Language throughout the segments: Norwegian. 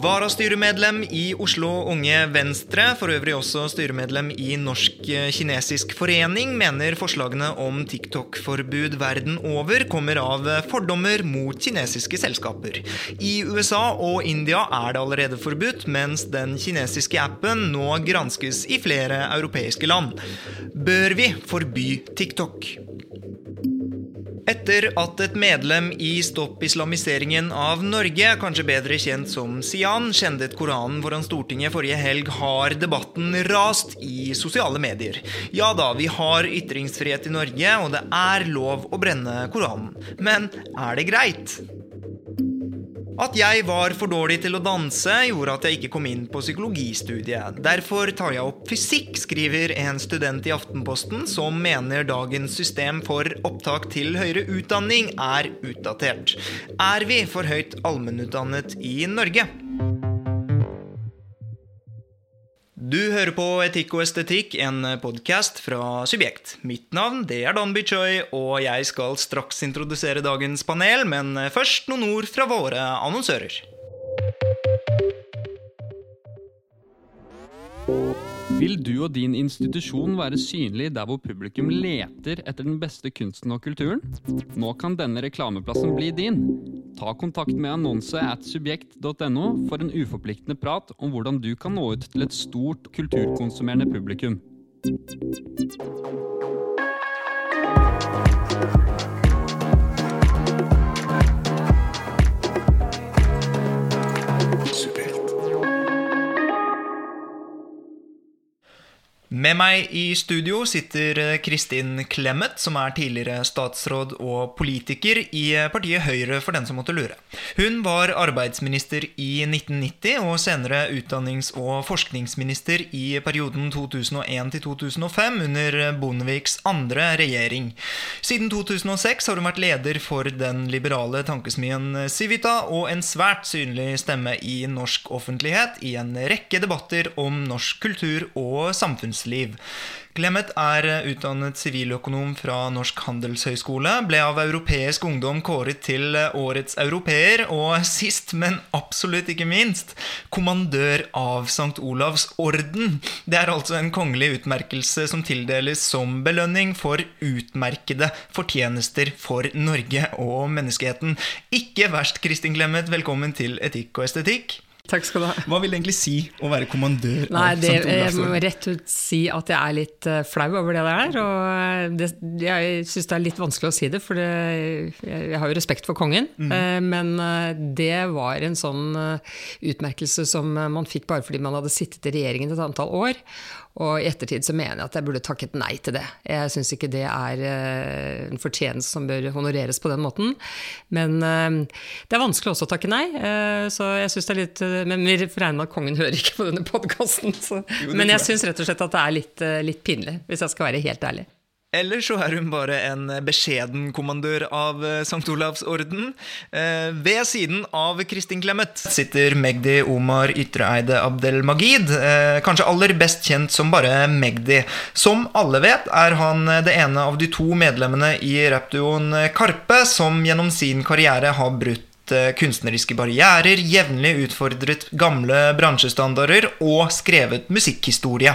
Varastyremedlem i Oslo Unge Venstre, for øvrig også styremedlem i Norsk-kinesisk forening, mener forslagene om TikTok-forbud verden over kommer av fordommer mot kinesiske selskaper. I USA og India er det allerede forbudt, mens den kinesiske appen nå granskes i flere europeiske land. Bør vi forby TikTok? Etter at et medlem i Stopp islamiseringen av Norge, kanskje bedre kjent som Sian, kjendet Koranen foran Stortinget forrige helg, har debatten rast i sosiale medier. Ja da, vi har ytringsfrihet i Norge, og det er lov å brenne Koranen. Men er det greit? At jeg var for dårlig til å danse, gjorde at jeg ikke kom inn på psykologistudiet. Derfor tar jeg opp fysikk, skriver en student i Aftenposten, som mener dagens system for opptak til høyere utdanning er utdatert. Er vi for høyt allmennutdannet i Norge? Du hører på Etikk og estetikk, en podkast fra Subjekt. Mitt navn det er Dan Bichoy, og jeg skal straks introdusere dagens panel, men først noen ord fra våre annonsører. Vil du og din institusjon være synlig der hvor publikum leter etter den beste kunsten og kulturen? Nå kan denne reklameplassen bli din. Ta kontakt med annonse at subjekt.no for en uforpliktende prat om hvordan du kan nå ut til et stort kulturkonsumerende publikum. Med meg i studio sitter Kristin Clemet, som er tidligere statsråd og politiker i partiet Høyre, for den som måtte lure. Hun var arbeidsminister i 1990 og senere utdannings- og forskningsminister i perioden 2001 til 2005 under Bondeviks andre regjering. Siden 2006 har hun vært leder for den liberale tankesmien Civita og en svært synlig stemme i norsk offentlighet i en rekke debatter om norsk kultur og samfunnsliv liv. Clemet er utdannet siviløkonom fra Norsk handelshøyskole, ble av Europeisk Ungdom kåret til Årets europeer, og sist, men absolutt ikke minst, kommandør av St. Olavs orden. Det er altså en kongelig utmerkelse som tildeles som belønning for utmerkede fortjenester for Norge og menneskeheten. Ikke verst, Kristin Clemet. Velkommen til Etikk og estetikk. Takk skal du ha. Hva vil det egentlig si å være kommandør Nei, det, jeg må rett ut si at jeg er litt eh, flau over det der. Og det, jeg syns det er litt vanskelig å si det, for det, jeg, har jo respekt for kongen. Mm. Men eh, det var en sånn eh, utmerkelse som eh, man fikk bare fordi man hadde sittet i regjeringen et antall år. Og i ettertid så mener jeg at jeg burde takket nei til det. Jeg syns ikke det er eh, en fortjeneste som bør honoreres på den måten. Men eh, det er vanskelig også å takke nei. eh, Så jeg synes det er litt Men vi regner med at kongen hører ikke på denne podkasten. Men jeg syns rett og slett at det er litt, litt pinlig, hvis jeg skal være helt ærlig. Eller så er hun bare en beskjeden kommandør av eh, St. Olavs orden. Eh, Ved siden av Kristin Clemet sitter Magdi Omar Ytreeide Abdel Magid, Kanskje aller best kjent som bare Magdi. Som alle vet, er han det ene av de to medlemmene i rappduoen Karpe som gjennom sin karriere har brutt eh, kunstneriske barrierer, jevnlig utfordret gamle bransjestandarder og skrevet musikkhistorie.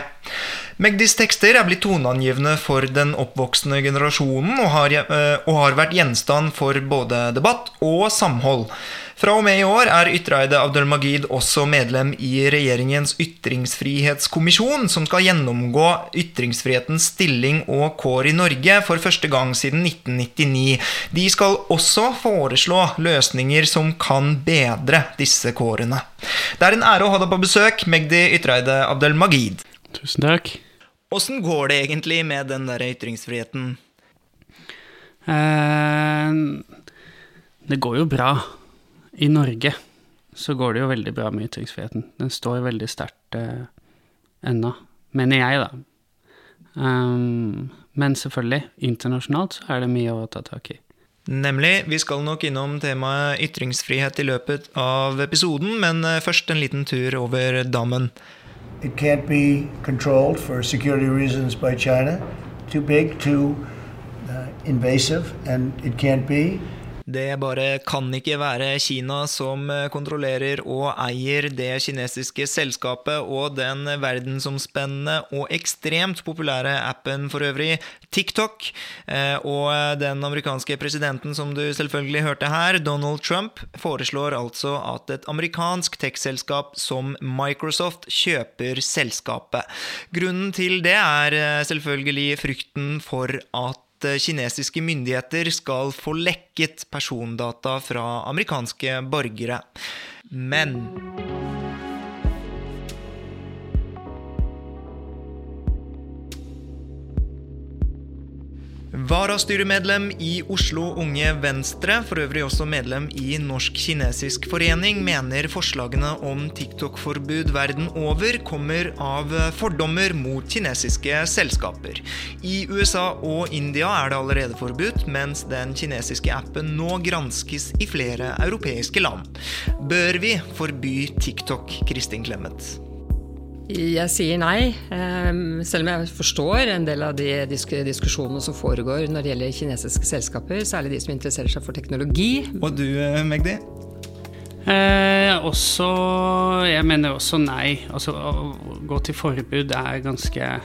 Magdis tekster er blitt toneangivende for den oppvoksende generasjonen og har, eh, og har vært gjenstand for både debatt og samhold. Fra og med i år er Ytreide Abdelmagid også medlem i regjeringens ytringsfrihetskommisjon, som skal gjennomgå ytringsfrihetens stilling og kår i Norge for første gang siden 1999. De skal også foreslå løsninger som kan bedre disse kårene. Det er en ære å ha deg på besøk, Magdi Ytreide Abdelmagid. Tusen takk. Åssen går det egentlig med den der ytringsfriheten? Eh, det går jo bra. I Norge så går det jo veldig bra med ytringsfriheten. Den står veldig sterkt eh, ennå, mener jeg, da. Um, men selvfølgelig, internasjonalt så er det mye å ta tak i. Nemlig. Vi skal nok innom temaet ytringsfrihet i løpet av episoden, men eh, først en liten tur over dammen. It can't be controlled for security reasons by China. Too big, too uh, invasive, and it can't be. Det bare kan ikke være Kina som eh, kontrollerer og eier det kinesiske selskapet og den verdensomspennende og ekstremt populære appen for øvrig, TikTok. Eh, og den amerikanske presidenten som du selvfølgelig hørte her, Donald Trump, foreslår altså at et amerikansk tech-selskap som Microsoft kjøper selskapet. Grunnen til det er eh, selvfølgelig frykten for at Eh, kinesiske myndigheter skal få lekket persondata fra amerikanske borgere. Men Varastyremedlem i Oslo Unge Venstre, for øvrig også medlem i Norsk-kinesisk forening, mener forslagene om TikTok-forbud verden over kommer av fordommer mot kinesiske selskaper. I USA og India er det allerede forbudt, mens den kinesiske appen nå granskes i flere europeiske land. Bør vi forby TikTok, Kristin Clemet? Jeg sier nei, ehm, selv om jeg forstår en del av de diskusjonene som foregår når det gjelder kinesiske selskaper, særlig de som interesserer seg for teknologi. Og du, eh, Magdi? Eh, også Jeg mener også nei. Altså, å gå til forbud er ganske,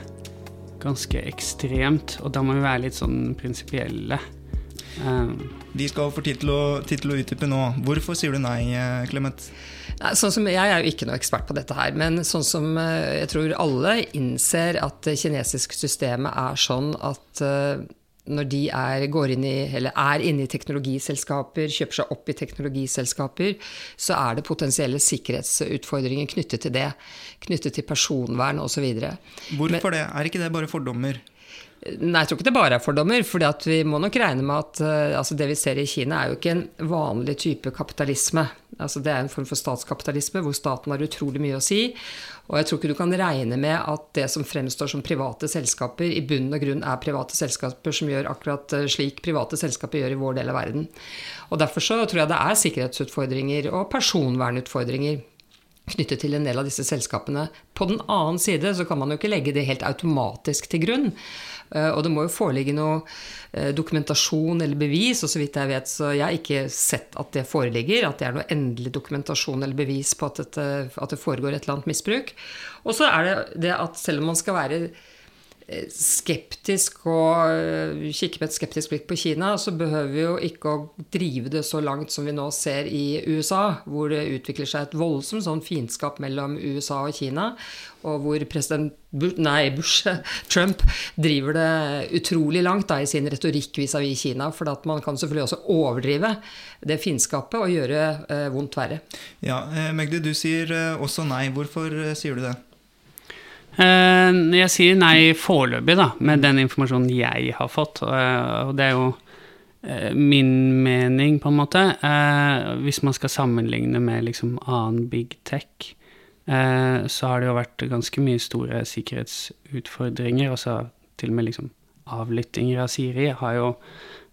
ganske ekstremt, og da må vi være litt sånn prinsipielle. Um, vi skal få tid til å, tid til å utdype nå. Hvorfor sier du nei, eh, Sånn som, jeg er jo ikke noe ekspert på dette her, men sånn som eh, jeg tror alle innser at det kinesiske systemet er sånn at eh, når de er, går inn i, eller er inne i teknologiselskaper, kjøper seg opp i teknologiselskaper, så er det potensielle sikkerhetsutfordringer knyttet til det. Knyttet til personvern osv. Hvorfor Men, det? Er ikke det bare fordommer? Nei, jeg tror ikke det bare er fordommer. For vi må nok regne med at uh, altså det vi ser i Kina, er jo ikke en vanlig type kapitalisme. Altså det er en form for statskapitalisme hvor staten har utrolig mye å si. Og jeg tror ikke du kan regne med at det som fremstår som private selskaper, i bunn og grunn er private selskaper som gjør akkurat eh, slik private selskaper gjør i vår del av verden. Og Derfor så tror jeg det er sikkerhetsutfordringer og personvernutfordringer knyttet til en del av disse selskapene. På den annen side så kan man jo ikke legge det helt automatisk til grunn. Eh, og det må jo foreligge noe eh, dokumentasjon eller bevis, og så vidt jeg vet, så jeg har ikke sett at det foreligger, at det er noe endelig dokumentasjon eller bevis på at, dette, at det foregår et eller annet misbruk. Og så er det det at selv om man skal være skeptisk og øh, kikke med et skeptisk blikk på Kina, så behøver vi jo ikke å drive det så langt som vi nå ser i USA, hvor det utvikler seg et voldsomt sånn fiendskap mellom USA og Kina, og hvor president Bush, nei, Bush, Trump driver det utrolig langt da, i sin retorikk vis-à-vis -vis Kina. For man kan selvfølgelig også overdrive det fiendskapet og gjøre eh, vondt verre. Ja, eh, Magdi, du sier eh, også nei. Hvorfor eh, sier du det? Eh, jeg sier nei foreløpig, da, med den informasjonen jeg har fått. Og det er jo eh, min mening, på en måte. Eh, hvis man skal sammenligne med liksom annen big tech, så har det jo vært ganske mye store sikkerhetsutfordringer. Altså til og med liksom avlyttinger av Siri har jo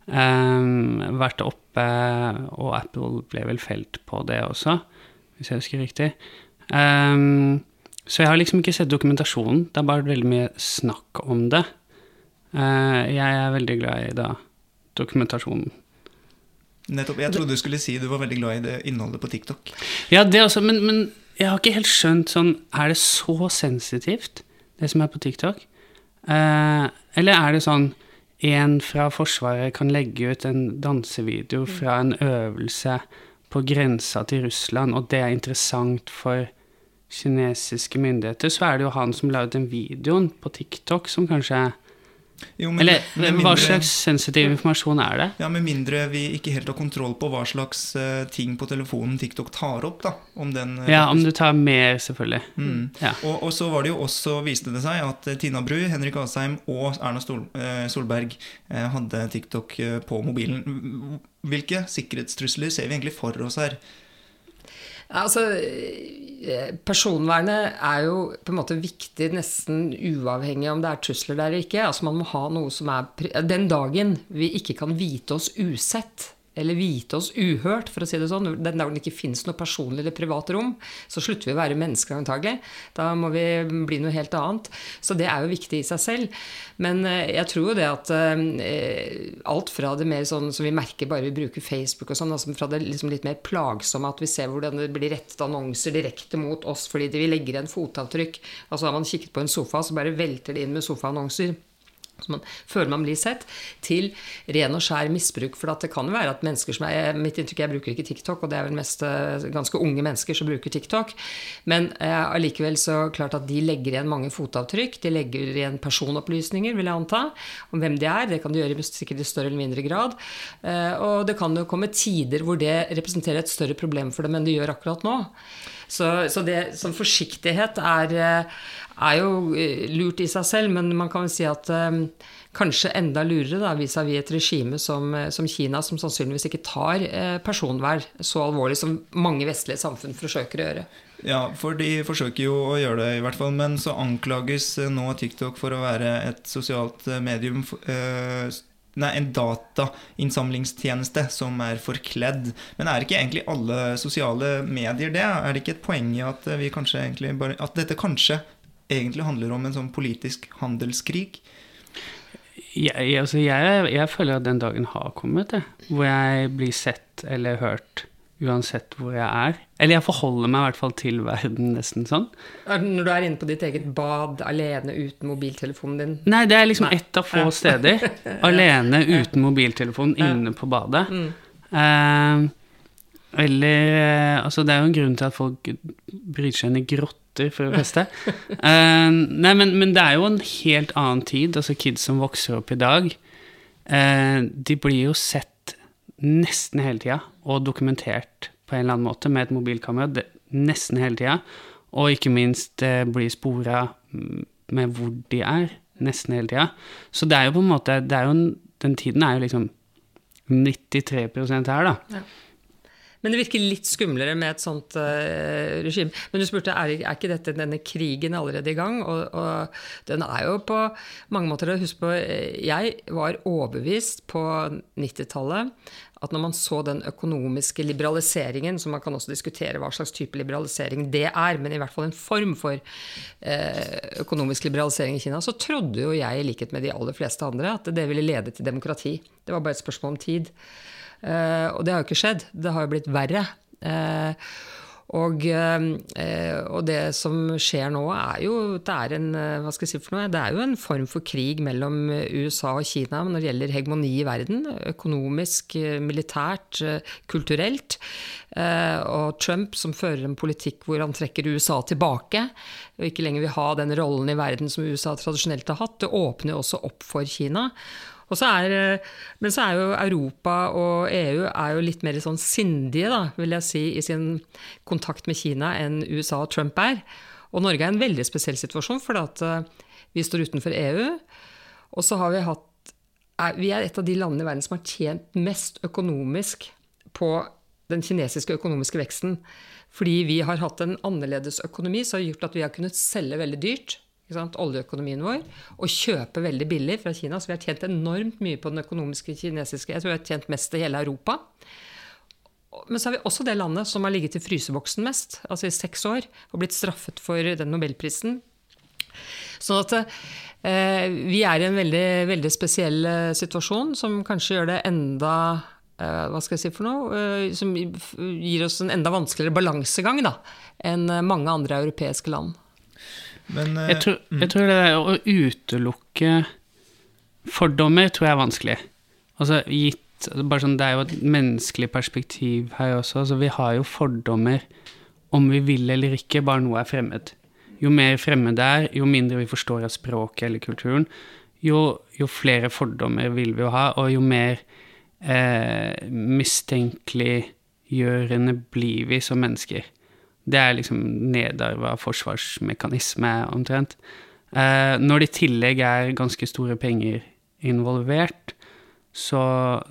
vært oppe, og Apple ble vel felt på det også, hvis jeg husker riktig. Um, så jeg har liksom ikke sett dokumentasjonen. Det er bare veldig mye snakk om det. Eh, jeg er veldig glad i da dokumentasjonen. Nettopp. Jeg trodde du skulle si du var veldig glad i det innholdet på TikTok. Ja, det også, men, men jeg har ikke helt skjønt sånn Er det så sensitivt, det som er på TikTok? Eh, eller er det sånn en fra Forsvaret kan legge ut en dansevideo fra en øvelse på grensa til Russland, og det er interessant for kinesiske myndigheter, så er det jo han som la ut den videoen på TikTok, som kanskje Jo, men- Eller med hva slags sensitiv informasjon er det? Ja, Med mindre vi ikke helt har kontroll på hva slags uh, ting på telefonen TikTok tar opp. da, om den... Uh, Ja, om du tar mer, selvfølgelig. Mm. Ja. Og, og så var det jo også, viste det seg at eh, Tina Bru, Henrik Asheim og Erna Stol, uh, Solberg hadde TikTok på mobilen. Hvilke sikkerhetstrusler ser vi egentlig for oss her? Altså, eh, Personvernet er jo på en måte viktig nesten uavhengig om det er trusler der eller ikke. Altså Man må ha noe som er Den dagen vi ikke kan vite oss usett, eller vite oss uhørt, for å si det sånn, den dagen det ikke fins noe personlig eller privat rom, så slutter vi å være mennesker antagelig. Da må vi bli noe helt annet. Så det er jo viktig i seg selv. Men eh, jeg tror jo det at eh, alt fra det mer sånn som vi merker bare vi bruker Facebook og sånn, altså fra det liksom litt mer plagsomme at vi ser hvordan det blir rettet annonser direkte mot oss fordi vi legger igjen fotavtrykk. Altså har man kikket på en sofa, så bare velter det inn med sofaannonser. Så man føler man blir sett, til ren og skjær misbruk. For det kan jo være at mennesker som er Mitt inntrykk jeg bruker ikke TikTok, og det er vel mest eh, ganske unge mennesker som bruker TikTok. Men eh, allikevel så klart at de legger igjen mange fotavtrykk. De legger igjen personopplysninger, vil jeg anta, om hvem de er. Det kan de gjøre sikkert i større eller mindre grad. Eh, og det kan jo komme tider hvor det representerer et større problem for dem enn det gjør akkurat nå. Så, så det som forsiktighet er, eh, er jo eh, lurt i seg selv, men man kan vel si at eh, kanskje enda lurere vis-à-vis et regime som, som Kina, som sannsynligvis ikke tar eh, personvern så alvorlig som mange vestlige samfunn forsøker å gjøre. Ja, for de forsøker jo å gjøre det, i hvert fall. Men så anklages nå TikTok for å være et sosialt medium eh, Nei, en datainnsamlingstjeneste som er forkledd. Men er ikke egentlig alle sosiale medier det? Er det ikke et poeng i at, bare, at dette kanskje egentlig handler om en sånn politisk handelskrig? Jeg, jeg, altså jeg, jeg føler at den dagen har kommet, jeg. Hvor jeg blir sett eller hørt uansett hvor jeg er. Eller jeg forholder meg i hvert fall til verden nesten sånn. Når du er inne på ditt eget bad alene uten mobiltelefonen din Nei, det er liksom ett av få steder. Alene uten mobiltelefon inne på badet. Eh, eller eh, Altså, det er jo en grunn til at folk bryter seg inn i grotter for det feste. Eh, nei, men, men det er jo en helt annen tid. Altså, kids som vokser opp i dag, eh, de blir jo sett nesten hele tida, og dokumentert på en eller annen måte med et mobilkamera nesten hele tida. Og ikke minst eh, blir spora med hvor de er, nesten hele tida. Så det er jo på en måte en, Den tiden er jo liksom 93% her, da. Men det virker litt skumlere med et sånt uh, regime. Men du spurte er, er ikke dette denne krigen allerede i gang? Og, og den er jo på mange måter Husk på, eh, jeg var overbevist på 90-tallet at når man så den økonomiske liberaliseringen, så man kan også diskutere hva slags type liberalisering det er, men i hvert fall en form for eh, økonomisk liberalisering i Kina, så trodde jo jeg, i likhet med de aller fleste andre, at det ville lede til demokrati. Det var bare et spørsmål om tid. Uh, og det har jo ikke skjedd. Det har jo blitt verre. Og, uh, og, det som skjer nå, er jo det er en, jeg si noe? Det er jo en form for krig mellom USA og Kina når det gjelder hegemoni i verden. Økonomisk, militært, kulturelt. og Trump som fører en politikk hvor han trekker USA tilbake, og ikke lenger vil ha den rollen i verden som USA tradisjonelt har hatt, det åpner jo også opp for Kina. Så er, men så er jo Europa og EU er jo litt mer sånn sindige, da, vil jeg si, i sin kontakt med Kina enn USA og Trump er. Og Norge er i en veldig spesiell situasjon, for at vi står utenfor EU. Og så har vi hatt Vi er et av de landene i verden som har tjent mest økonomisk på den kinesiske økonomiske veksten. Fordi vi har hatt en annerledes økonomi som har gjort at vi har kunnet selge veldig dyrt oljeøkonomien vår, og kjøpe veldig billig fra Kina. Så vi har tjent enormt mye på den økonomiske kinesiske Jeg tror vi har tjent mest i hele Europa. Men så har vi også det landet som har ligget i fryseboksen mest, altså i seks år, og blitt straffet for den nobelprisen. Sånn at eh, vi er i en veldig, veldig spesiell eh, situasjon som kanskje gjør det enda eh, hva skal jeg si for noe, som gir oss en enda vanskeligere balansegang da, enn mange andre europeiske land. Men, jeg, tror, jeg tror det å utelukke fordommer tror jeg er vanskelig. Altså gitt bare sånn, Det er jo et menneskelig perspektiv her også. Altså, vi har jo fordommer om vi vil eller ikke, bare noe er fremmed. Jo mer fremmed det er, jo mindre vi forstår av språket eller kulturen, jo, jo flere fordommer vil vi jo ha, og jo mer eh, mistenkeliggjørende blir vi som mennesker. Det er liksom nedarva forsvarsmekanisme, omtrent. Eh, når det i tillegg er ganske store penger involvert, så,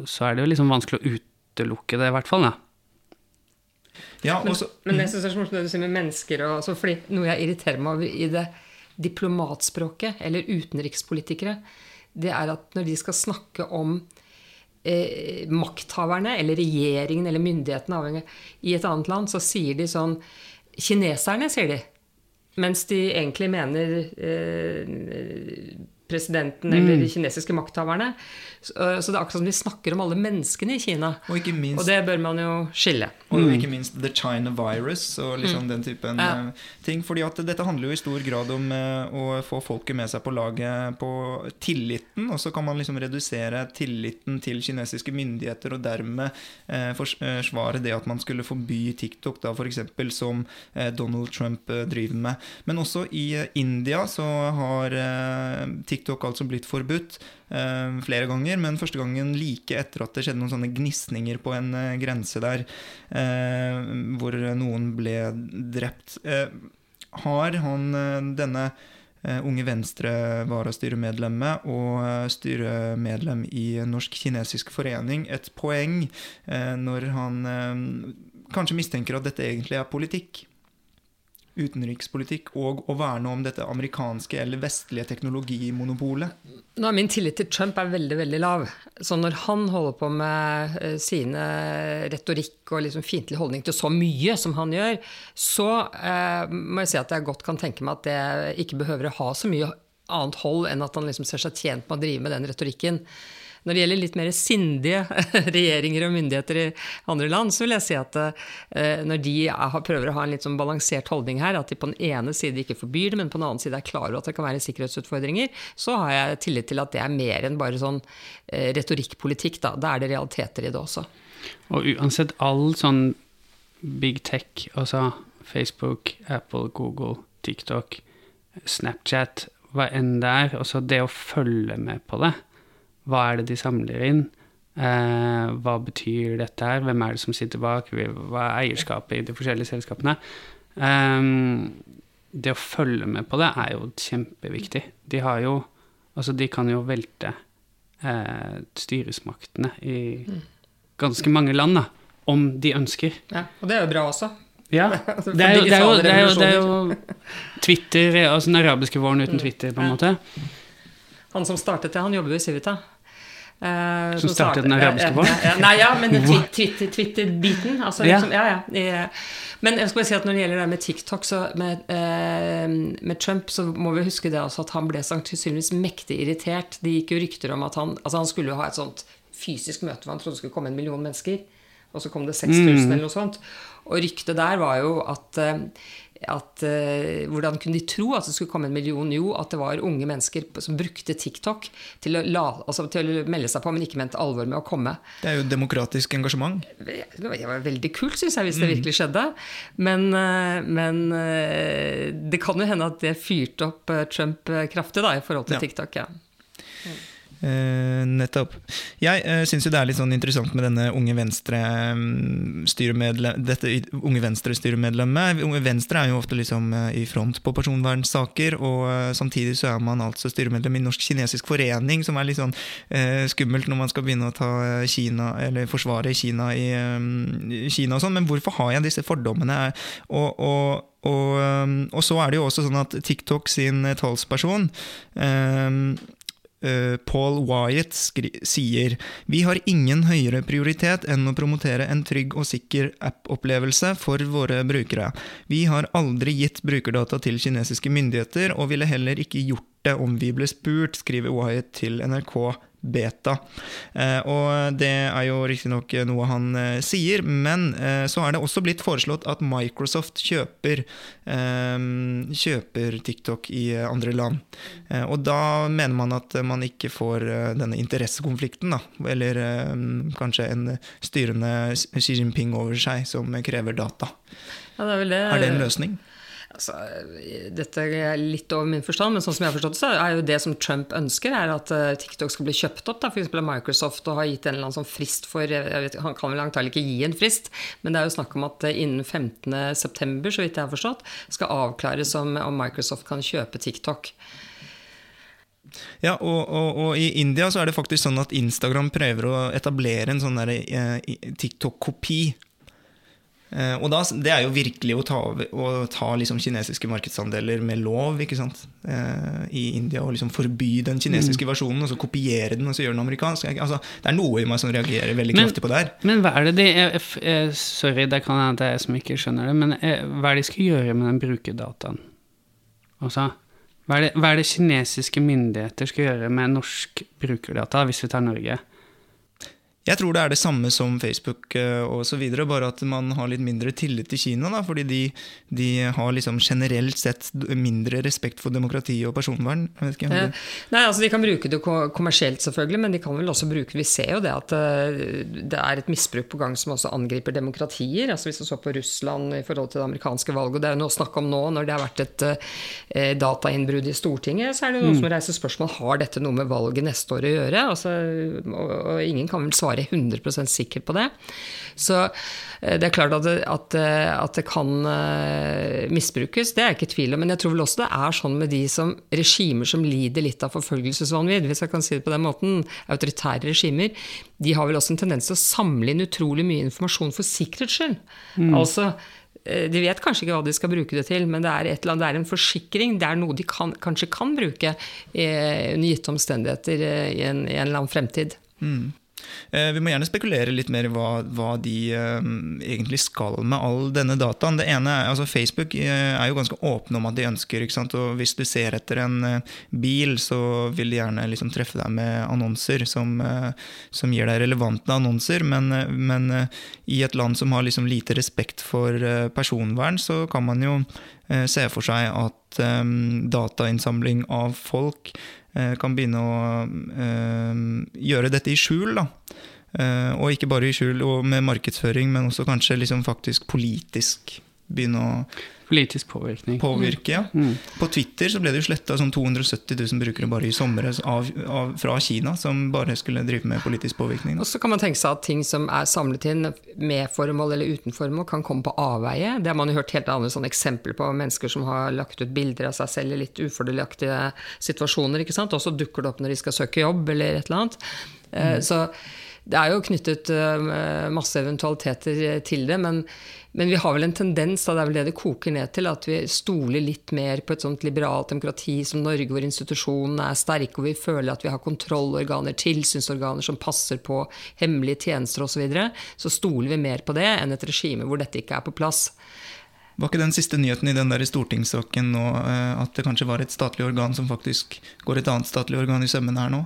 så er det jo liksom vanskelig å utelukke det, i hvert fall. da. Ja, Men, men jeg synes det er så morsomt det du sier med mennesker. Og, altså, fordi noe jeg irriterer meg over i det diplomatspråket, eller utenrikspolitikere, det er at når de skal snakke om eh, makthaverne, eller regjeringen eller myndighetene avhengig, i et annet land, så sier de sånn Kineserne, sier de. Mens de egentlig mener eh, presidenten eller de kinesiske makthaverne. Så, så det er akkurat som de snakker om alle menneskene i Kina. Og ikke minst- og det bør man jo skille. Og ikke minst The China Virus og liksom den typen Ja. eh, ting. fordi at dette handler jo i stor grad om eh, å få folket med seg på laget på tilliten. Og så kan man liksom redusere tilliten til kinesiske myndigheter og dermed eh, eh, forsvare det at man skulle forby TikTok, da f.eks. som eh, Donald Trump eh, driver med. Men også i eh, India så har eh, TikTok altså blitt forbudt eh, flere ganger, men første gangen like etter at det skjedde noen sånne gnisninger på en eh, grense der, eh, hvor noen ble drept. Eh, har han eh, denne eh, Unge Venstre-varastyremedlemmet og eh, styremedlem i Norsk kinesisk forening et poeng når han kanskje mistenker at dette egentlig er politikk? Utenrikspolitikk og å verne om dette amerikanske eller vestlige teknologimonopolet. Nå min tillit til Trump er veldig veldig lav. Så når han holder på med eh, sine retorikk og liksom fiendtlig holdning til så mye som han gjør, så eh, må jeg si at jeg godt kan tenke meg at det ikke behøver å ha så mye annet hold enn at han liksom ser seg tjent med å drive med den retorikken. Når det gjelder litt mer sindige regjeringer og myndigheter i andre land, så vil jeg si at eh, når de er, prøver å ha en litt sånn balansert holdning her, at de på den ene side ikke forbyr det, men på den annen side er klar over at det kan være sikkerhetsutfordringer, så har jeg tillit til at det er mer enn bare sånn eh, retorikkpolitikk. Da. da er det realiteter i det også. Og uansett all sånn big tech, altså Facebook, Apple, Google, TikTok, Snapchat, hva enn det er, altså det å følge med på det. Hva er det de samler inn? Eh, hva betyr dette her? Hvem er det som sitter bak? Hva er eierskapet i de forskjellige selskapene? Eh, det å følge med på det er jo kjempeviktig. De har jo Altså, de kan jo velte eh, styresmaktene i ganske mange land, da. Om de ønsker. Ja, og det er jo bra også. Ja. Det er jo, det er jo, det er jo, det er jo Twitter, altså den arabiske våren uten Twitter, på en måte. Han som startet det, han jobber jo i Civita. Eh, Som startet den arabiske folk? Ja, ja, nei, ja, men Twitter-biten. Twitter- Twitter-biten. altså, liksom, ja, ja. Men jeg skal bare si at når det gjelder det med TikTok, så med, eh, med Trump, så må vi huske det også at han ble sannsynligvis mektig irritert. Det gikk jo rykter om at han altså han skulle ha et sånt fysisk møte hvor han trodde det skulle komme en million mennesker. Og så kom det 6000 eller noe sånt. Og ryktet der var jo at, eh, at uh, Hvordan kunne de tro at det skulle komme en million? Jo, at det var unge mennesker som brukte TikTok til å, la, altså til å melde seg på, men ikke mente alvor med å komme. Det er jo demokratisk engasjement. Det var veldig kult, syns jeg, hvis det virkelig skjedde. Men, uh, men uh, det kan jo hende at det fyrte opp Trump kraftig da, i forhold til Ja. TikTok. ja. Eh, nettopp. Jeg uh, syns jo det er litt sånn interessant med denne unge venstre-styremedlem dette unge venstre-styremedlemmet. Unge Venstre er jo ofte liksom eh, i front på personvernsaker, og eh, samtidig så er man altså styremedlem i Norsk kinesisk forening, som er litt sånn skummelt når man skal begynne å ta Kina, eller forsvare Kina i eh, Kina og sånn. Men hvorfor har jeg disse fordommene? Og, og og, um, og så er det jo også sånn at TikTok sin talsperson um, Paul Wyatt sier Vi har ingen høyere prioritet enn å promotere en trygg og sikker app-opplevelse for våre brukere. Vi har aldri gitt brukerdata til kinesiske myndigheter, og ville heller ikke gjort det om vi ble spurt, skriver Wyatt til NRK Beta. Eh, og det er jo riktignok noe han eh, sier, men eh, så er det også blitt foreslått at Microsoft kjøper, eh, kjøper TikTok i eh, andre land. Eh, og da mener man at man ikke får eh, denne interessekonflikten, da. Eller eh, kanskje en styrende Xi Jinping over seg som krever data. Ja, det er, vel det. Er det en løsning? Altså, dette er litt over min forstand, men sånn som jeg har forstått det, så er jo det som Trump ønsker, er at eh, TikTok skal bli kjøpt opp, f.eks. av Microsoft, og har gitt en eller annen sånn frist for jeg vet, Han kan vel antagelig ikke gi en frist, men det er jo snakk om at eh, innen 15.9., så vidt jeg har forstått, skal avklares om, om Microsoft kan kjøpe TikTok. Ja, og, og, og, i India så er det faktisk sånn at Instagram prøver å etablere en sånn eh, TikTok-kopi. Eh, og da, det er jo virkelig å ta, å ta liksom kinesiske markedsandeler med lov ikke sant? Eh, i India. Og liksom forby den kinesiske mm. versjonen, og så kopiere den og så gjøre den amerikansk. Altså, det er noe i meg som reagerer veldig men, kraftig på det her. Men hva er det de eh, Sorry, det kan hende det er jeg som ikke skjønner det, men hva er det de skal gjøre med den brukerdataen? Altså hva er, det, hva er det kinesiske myndigheter skal gjøre med norsk brukerdata, hvis vi tar Norge? Jeg tror det er det samme som Facebook eh, osv., bare at man har litt mindre tillit til Kina. Da, fordi de, de, har liksom generelt sett mindre respekt for demokrati og personvern. Ikke, det... Nei, altså De kan bruke det kommersielt, selvfølgelig, men de kan vel også bruke Vi ser jo det at eh, det er et misbruk på gang som også angriper demokratier. altså Hvis du så på Russland i forhold til det amerikanske valget, og det er jo noe å snakke om nå når det har vært et eh, datainnbrudd i Stortinget, så er det noen mm. som reiser spørsmål har dette noe med valget neste år å gjøre. Altså, og, og ingen kan vel svare være 100% sikker på det. Så eh, det er klart at det, at, eh, at det, kan eh, misbrukes, det er jeg ikke i tvil om. Men jeg tror vel også det er sånn med de som regimer som lider litt av forfølgelsesvanvidd, hvis jeg kan si det på den måten, autoritære regimer, de har vel også en tendens til å samle inn utrolig mye informasjon for sikkerhets skyld. Mm. Altså de vet kanskje ikke hva de skal bruke det til, men det er, annet, det er en forsikring. Det er noe de kan, kanskje kan bruke under gitte omstendigheter i en, i en eller annen fremtid. Mm. Eh, vi må gjerne spekulere litt mer i hva, hva, de uh, egentlig skal med all denne dataen. Det ene er, altså Facebook uh, er jo ganske åpne om at de ønsker. og Hvis du ser etter en bil, så vil de gjerne liksom, treffe deg med annonser som, som, gir deg relevante annonser. Men, men i et land som har liksom, lite respekt for personvern, så kan man jo se for seg at datainnsamling av folk Eh, kan begynne å eh, gjøre dette i skjul. da. Eh, og ikke bare i skjul og med markedsføring, men også kanskje liksom faktisk politisk begynne å Politisk påvirkning. Påvirke, ja. Mm. På Twitter så ble det jo sletta sånn 270 000 brukere bare i sommer av, av, fra Kina, som bare skulle drive med politisk påvirkning. Da. Og så kan man tenke seg at ting som er samlet inn med formål eller uten formål, kan komme på avveie. Det har man jo hørt helt andre sånne eksempler på mennesker som har lagt ut bilder av seg selv i litt ufordelaktige situasjoner. ikke sant? Og så dukker det opp når de skal søke jobb eller et eller annet. Eh, mm. Så det er jo knyttet eh, masse eventualiteter til det, men men vi har vel en tendens, da det er vel det det koker ned til, at vi stoler litt mer på et sånt liberalt demokrati som Norge, hvor institusjonene er sterke, og vi føler at vi har kontrollorganer, tilsynsorganer som passer på hemmelige tjenester osv. Så, videre, så stoler vi mer på det enn et regime hvor dette ikke er på plass. Var ikke den siste nyheten i den der stortingssaken nå eh, at det kanskje var et statlig organ som faktisk går et annet statlig organ i sømmene her nå?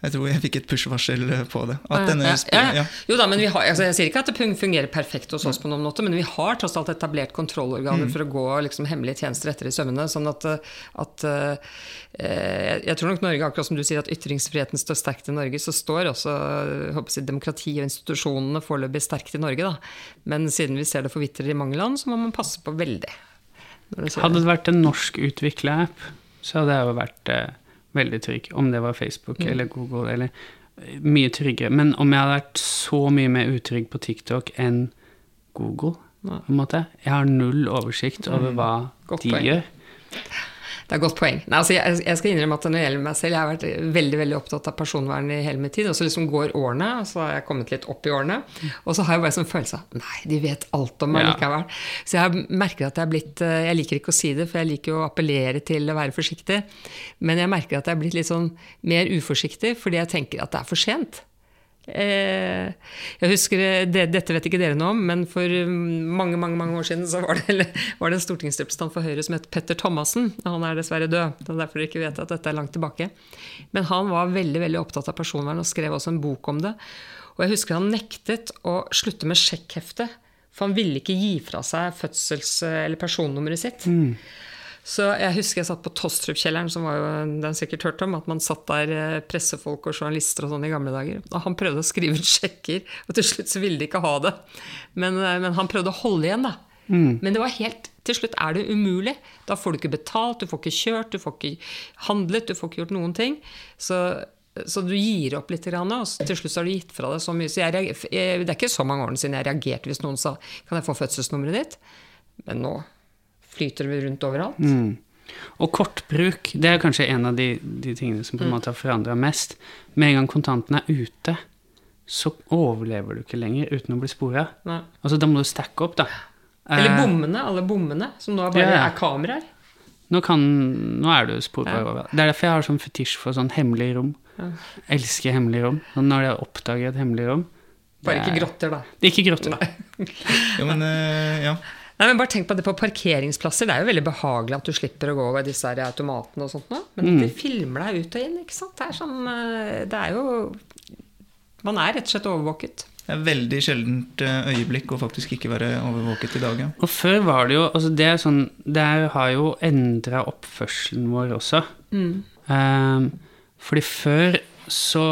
Jeg tror jeg fikk et push-varsel på det. Ja, ja. Jo da, men har, altså Jeg sier ikke at det fungerer perfekt hos oss, på noen måte, men vi har tross alt etablert kontrollorganer mm. for å gå liksom, hemmelige tjenester etter i sømmene. sånn at, at uh, Jeg tror nok Norge, akkurat som du sier at ytringsfriheten står sterkt i Norge, så står også jeg, demokrati og institusjonene foreløpig sterkt i Norge. Da. Men siden vi ser det forvitrer i mange land, så må man passe på veldig. Hadde det vært en norsk utvikla app, så hadde det jo vært uh veldig trygg. Om det var Facebook mm. eller Google eller eh, Mye tryggere. Men om jeg hadde vært så mye mer utrygg på TikTok enn Google på en måte. Jeg har null oversikt over mm. hva mm. de gjør. Det er et godt poeng. Nei, altså jeg, jeg, skal innrømme at når det gjelder meg selv, jeg har vært veldig veldig opptatt av personvern i hele min tid. Og så liksom går årene, og så har jeg kommet litt opp i årene. Og så har jeg bare sånn følelse av Nei, de vet alt om meg ja. likevel. Så jeg merker at jeg er blitt eh, Jeg liker ikke å si det, for jeg liker å appellere til å være forsiktig. Men jeg merker at jeg er blitt litt sånn mer uforsiktig fordi jeg tenker at det er for sent. Eh, jeg husker, det, Dette vet ikke dere noe om, men for mange mange, mange år siden så var det, var det en stortingsrepresentant for Høyre som het Petter Thomassen. Han er dessverre død. Det er derfor dere ikke vet at dette er langt tilbake. Men han var veldig veldig opptatt av personvern og skrev også en bok om det. Og jeg husker han nektet å slutte med sjekkhefte, for han ville ikke gi fra seg fødsels- eller personnummeret sitt. Mm. Så jeg husker jeg satt på Tostrup-kjelleren, som var jo den sikkert hørt om, at man satt der eh, pressefolk og journalister og sånn i gamle dager. Og han prøvde å skrive ut sjekker, og til slutt så ville de ikke ha det. Men, eh, men han prøvde å holde igjen, da. Men det var helt Til slutt er det umulig. Da får du ikke betalt, du får ikke kjørt, du får ikke handlet, du får ikke gjort noen ting. Så, så du gir opp litt, og til slutt har du gitt fra deg så mye. Så jeg, jeg, det er ikke så mange årene siden jeg reagerte hvis noen sa 'Kan jeg få fødselsnummeret ditt?' Men nå flyter det rundt overalt. Og kortbruk, det er kanskje en av de, de tingene som på en måte har forandra mest. Med en gang kontanten er ute, så overlever du ikke lenger uten å bli spora. Altså, da må du stacke opp, da. Eller Eh, bommene, alle bommene, som nå bare Ja, ja. er kameraer. Nå, kan, nå er du sporbar over. Det er derfor jeg har sånn fetisj for sånn hemmelig rom. Elsker hemmelige rom. Og når jeg oppdager et hemmelig rom Bare er... ikke er- grotter, da. Det er ikke grotter. ja, men eh, ja. Nei, men bare tenk på det på parkeringsplasser. Det er jo veldig behagelig at du slipper å gå over disse her automatene og sånt nå. Men de filmer deg ut og inn, ikke sant. Det er sånn eh, Det er jo Man er rett og slett overvåket. Det er veldig sjeldent eh, øyeblikk å faktisk ikke være overvåket i dag. Ja. Og før var det jo altså Det er sånn Det er, har jo endra oppførselen vår også. Ehm, fordi før så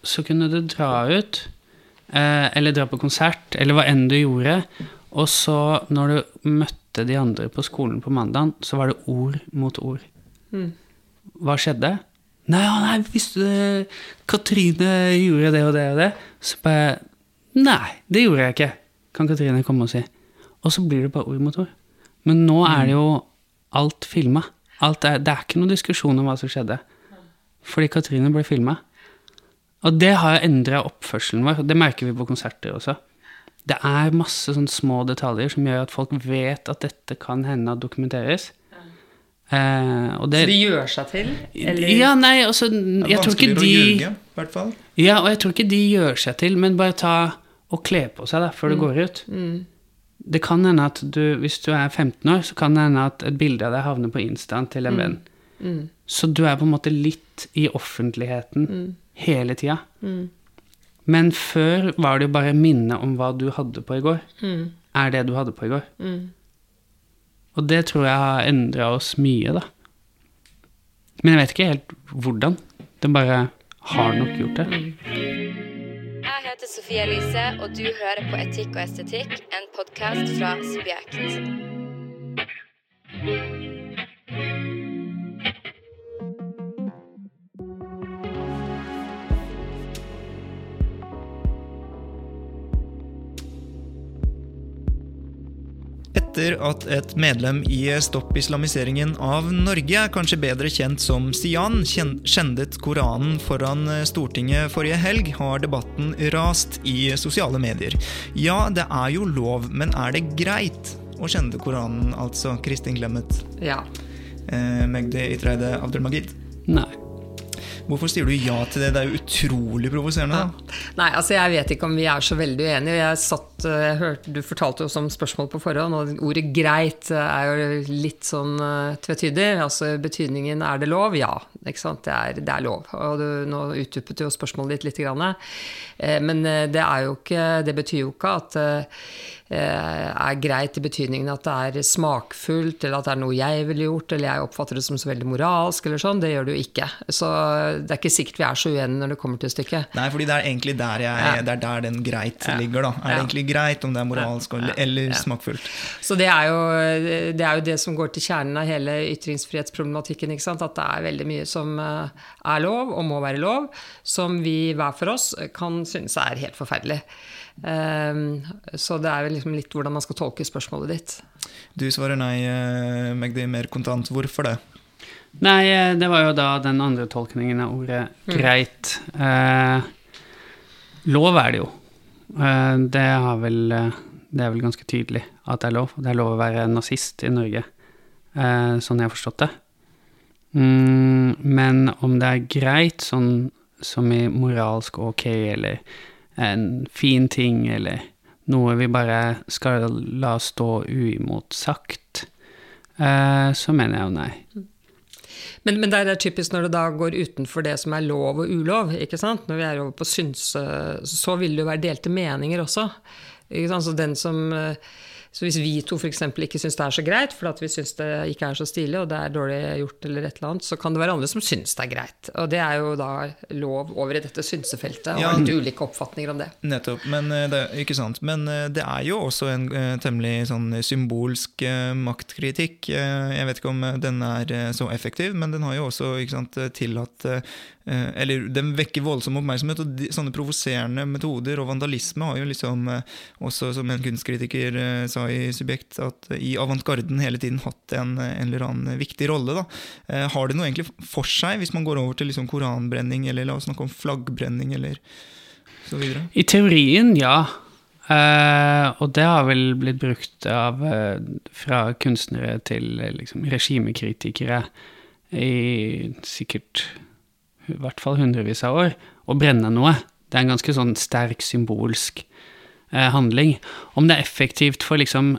Så kunne du dra ut, uh, eller dra på konsert, eller hva enn du gjorde, og så, når du møtte de andre på skolen på mandag, så var det ord mot ord. Hva skjedde? Nei, ja, nei, visste du Katrine gjorde det og det og det? Så bare Nei, det gjorde jeg ikke, kan Katrine komme og si. Og så blir det bare ord mot ord. Men nå er det jo alt filma. Det er ikke noen diskusjon om hva som skjedde. Fordi Katrine ble filma. Og det har endra oppførselen vår. Det merker vi på konserter også. Det er masse sånne små detaljer som gjør at folk vet at dette kan hende at dokumenteres. Eh, og det, Så de gjør seg til? Eller ja, nei, altså Det er Jeg tror ikke vanskeligere de å ljuge, i hvert fall. Ja, og jeg tror ikke de gjør seg til, men bare ta og kle på seg da, før du går ut. Det kan hende at du, hvis du er 15 år, så kan det hende at et bilde av deg havner på instaen til en venn. Så du er på en måte litt i offentligheten hele tida. Men før var det jo bare minne om hva du hadde på i går. Er det du hadde på i går. Og det tror jeg har endra oss mye, da. Men jeg vet ikke helt hvordan. Det bare har nok gjort det. Jeg heter Sofie Elise, og du hører på Etikk og estetikk, en podkast fra Subjekt. Etter at et medlem i Stopp islamiseringen av Norge, kanskje bedre kjent som Sian, kjen- skjendet Koranen foran Stortinget forrige helg, har debatten rast i sosiale medier. Ja, det er jo lov, men er det greit å skjende Koranen, altså Kristin Clemet? Ja. Eh, Magdi Itreide Abdelmagid. Hvorfor sier du ja til det? Det er jo utrolig provoserende. da. Nei, altså jeg vet ikke om vi er så veldig uenige. Jeg satt, eh, jeg hørte, Du fortalte oss om spørsmål på forhånd, og ordet greit er jo litt sånn eh, tvetydig. Altså betydningen er det lov? Ja. Ikke sant? Det er, det er lov. Og du, nå utdypet jo spørsmålet ditt litt. Grann. Eh, Men eh, det, er jo ikke, det betyr jo ikke at er greit i betydningen at det er smakfullt, eller at det er noe jeg ville gjort, eller jeg oppfatter det som så veldig moralsk, eller sånn. Det gjør det jo ikke. Så det er ikke sikkert vi er så uenige når det kommer til stykket. Nei, fordi det er egentlig der, jeg, Ja. det er der den greit ligger. da. Er det egentlig greit om det er moralsk eller, eller Ja. smakfullt? Så det er, jo, det er jo det som går til kjernen av hele ytringsfrihetsproblematikken. ikke sant? At det er veldig mye som eh, er lov, og må være lov, som vi hver for oss kan synes er helt forferdelig. Ehm, Så det er vel liksom litt hvordan man skal tolke spørsmålet ditt. Du svarer nei, eh, Magdi, mer kontant. Hvorfor det? Nei, eh, det var jo da den andre tolkningen av ordet 'greit'. Eh, lov er det jo. Eh, det, har vel, det er vel ganske tydelig at det er lov. Det er lov å være nazist i Norge, eh, sånn jeg har forstått det. Mm, men om det er greit, sånn som i moralsk ok, eller en fin ting, eller noe vi bare skal la stå uimotsagt, eh, så mener jeg jo nei. Men, men det er typisk når det da går utenfor det som er lov og ulov. ikke sant? Når vi er over på synse, så vil det jo være delte meninger også. Ikke sant? Så den som, eh, Så hvis vi to f.eks. ikke syns det er så greit, fordi at vi syns det ikke er så stilig, og det er dårlig gjort eller et eller annet, så kan det være andre som syns det er greit. Og det er jo da lov over i dette synsefeltet, og Ja. litt ulike oppfatninger om det. Nettopp. Men eh, det, ikke sant? Men eh, det er jo også en eh, temmelig sånn symbolsk maktkritikk. Jeg vet ikke om den er så effektiv, men den har jo også ikke sant, tillatt Eller den vekker voldsom oppmerksomhet, og de, sånne provoserende metoder og vandalisme har jo liksom eh, også, som en kunstkritiker eh, sa i Subjekt, at i avantgarden hele tiden hatt en, en eller annen viktig rolle. Da. Eh, Har det noe egentlig for seg, hvis man går over til liksom koranbrenning, eller la oss snakke om flaggbrenning, eller så videre? I teorien, ja. Uh, og det har vel blitt brukt av uh, fra kunstnere til uh, liksom, regimekritikere i sikkert i hvert fall hundrevis av år. Å brenne noe. Det er en ganske sånn sterk symbolsk eh, handling. Om det er effektivt for liksom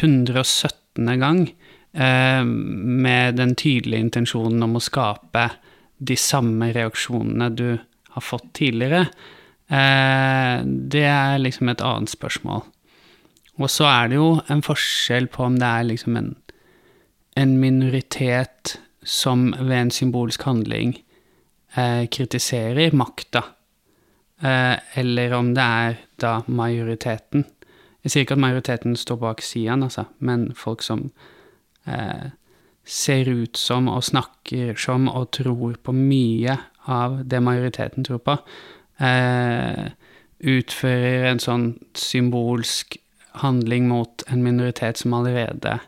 117. gang, eh, med den tydelige intensjonen om å skape de samme reaksjonene du har fått tidligere, eh, det er liksom et annet spørsmål. Og så er det jo en forskjell på om det er liksom en, en minoritet som ved en symbolsk handling eh, kritiserer makta, eh, eller om det er da majoriteten. Jeg sier ikke at majoriteten står bak Sian, altså, men folk som eh, ser ut som og snakker som og tror på mye av det majoriteten tror på, eh, utfører en sånn symbolsk handling mot en minoritet som allerede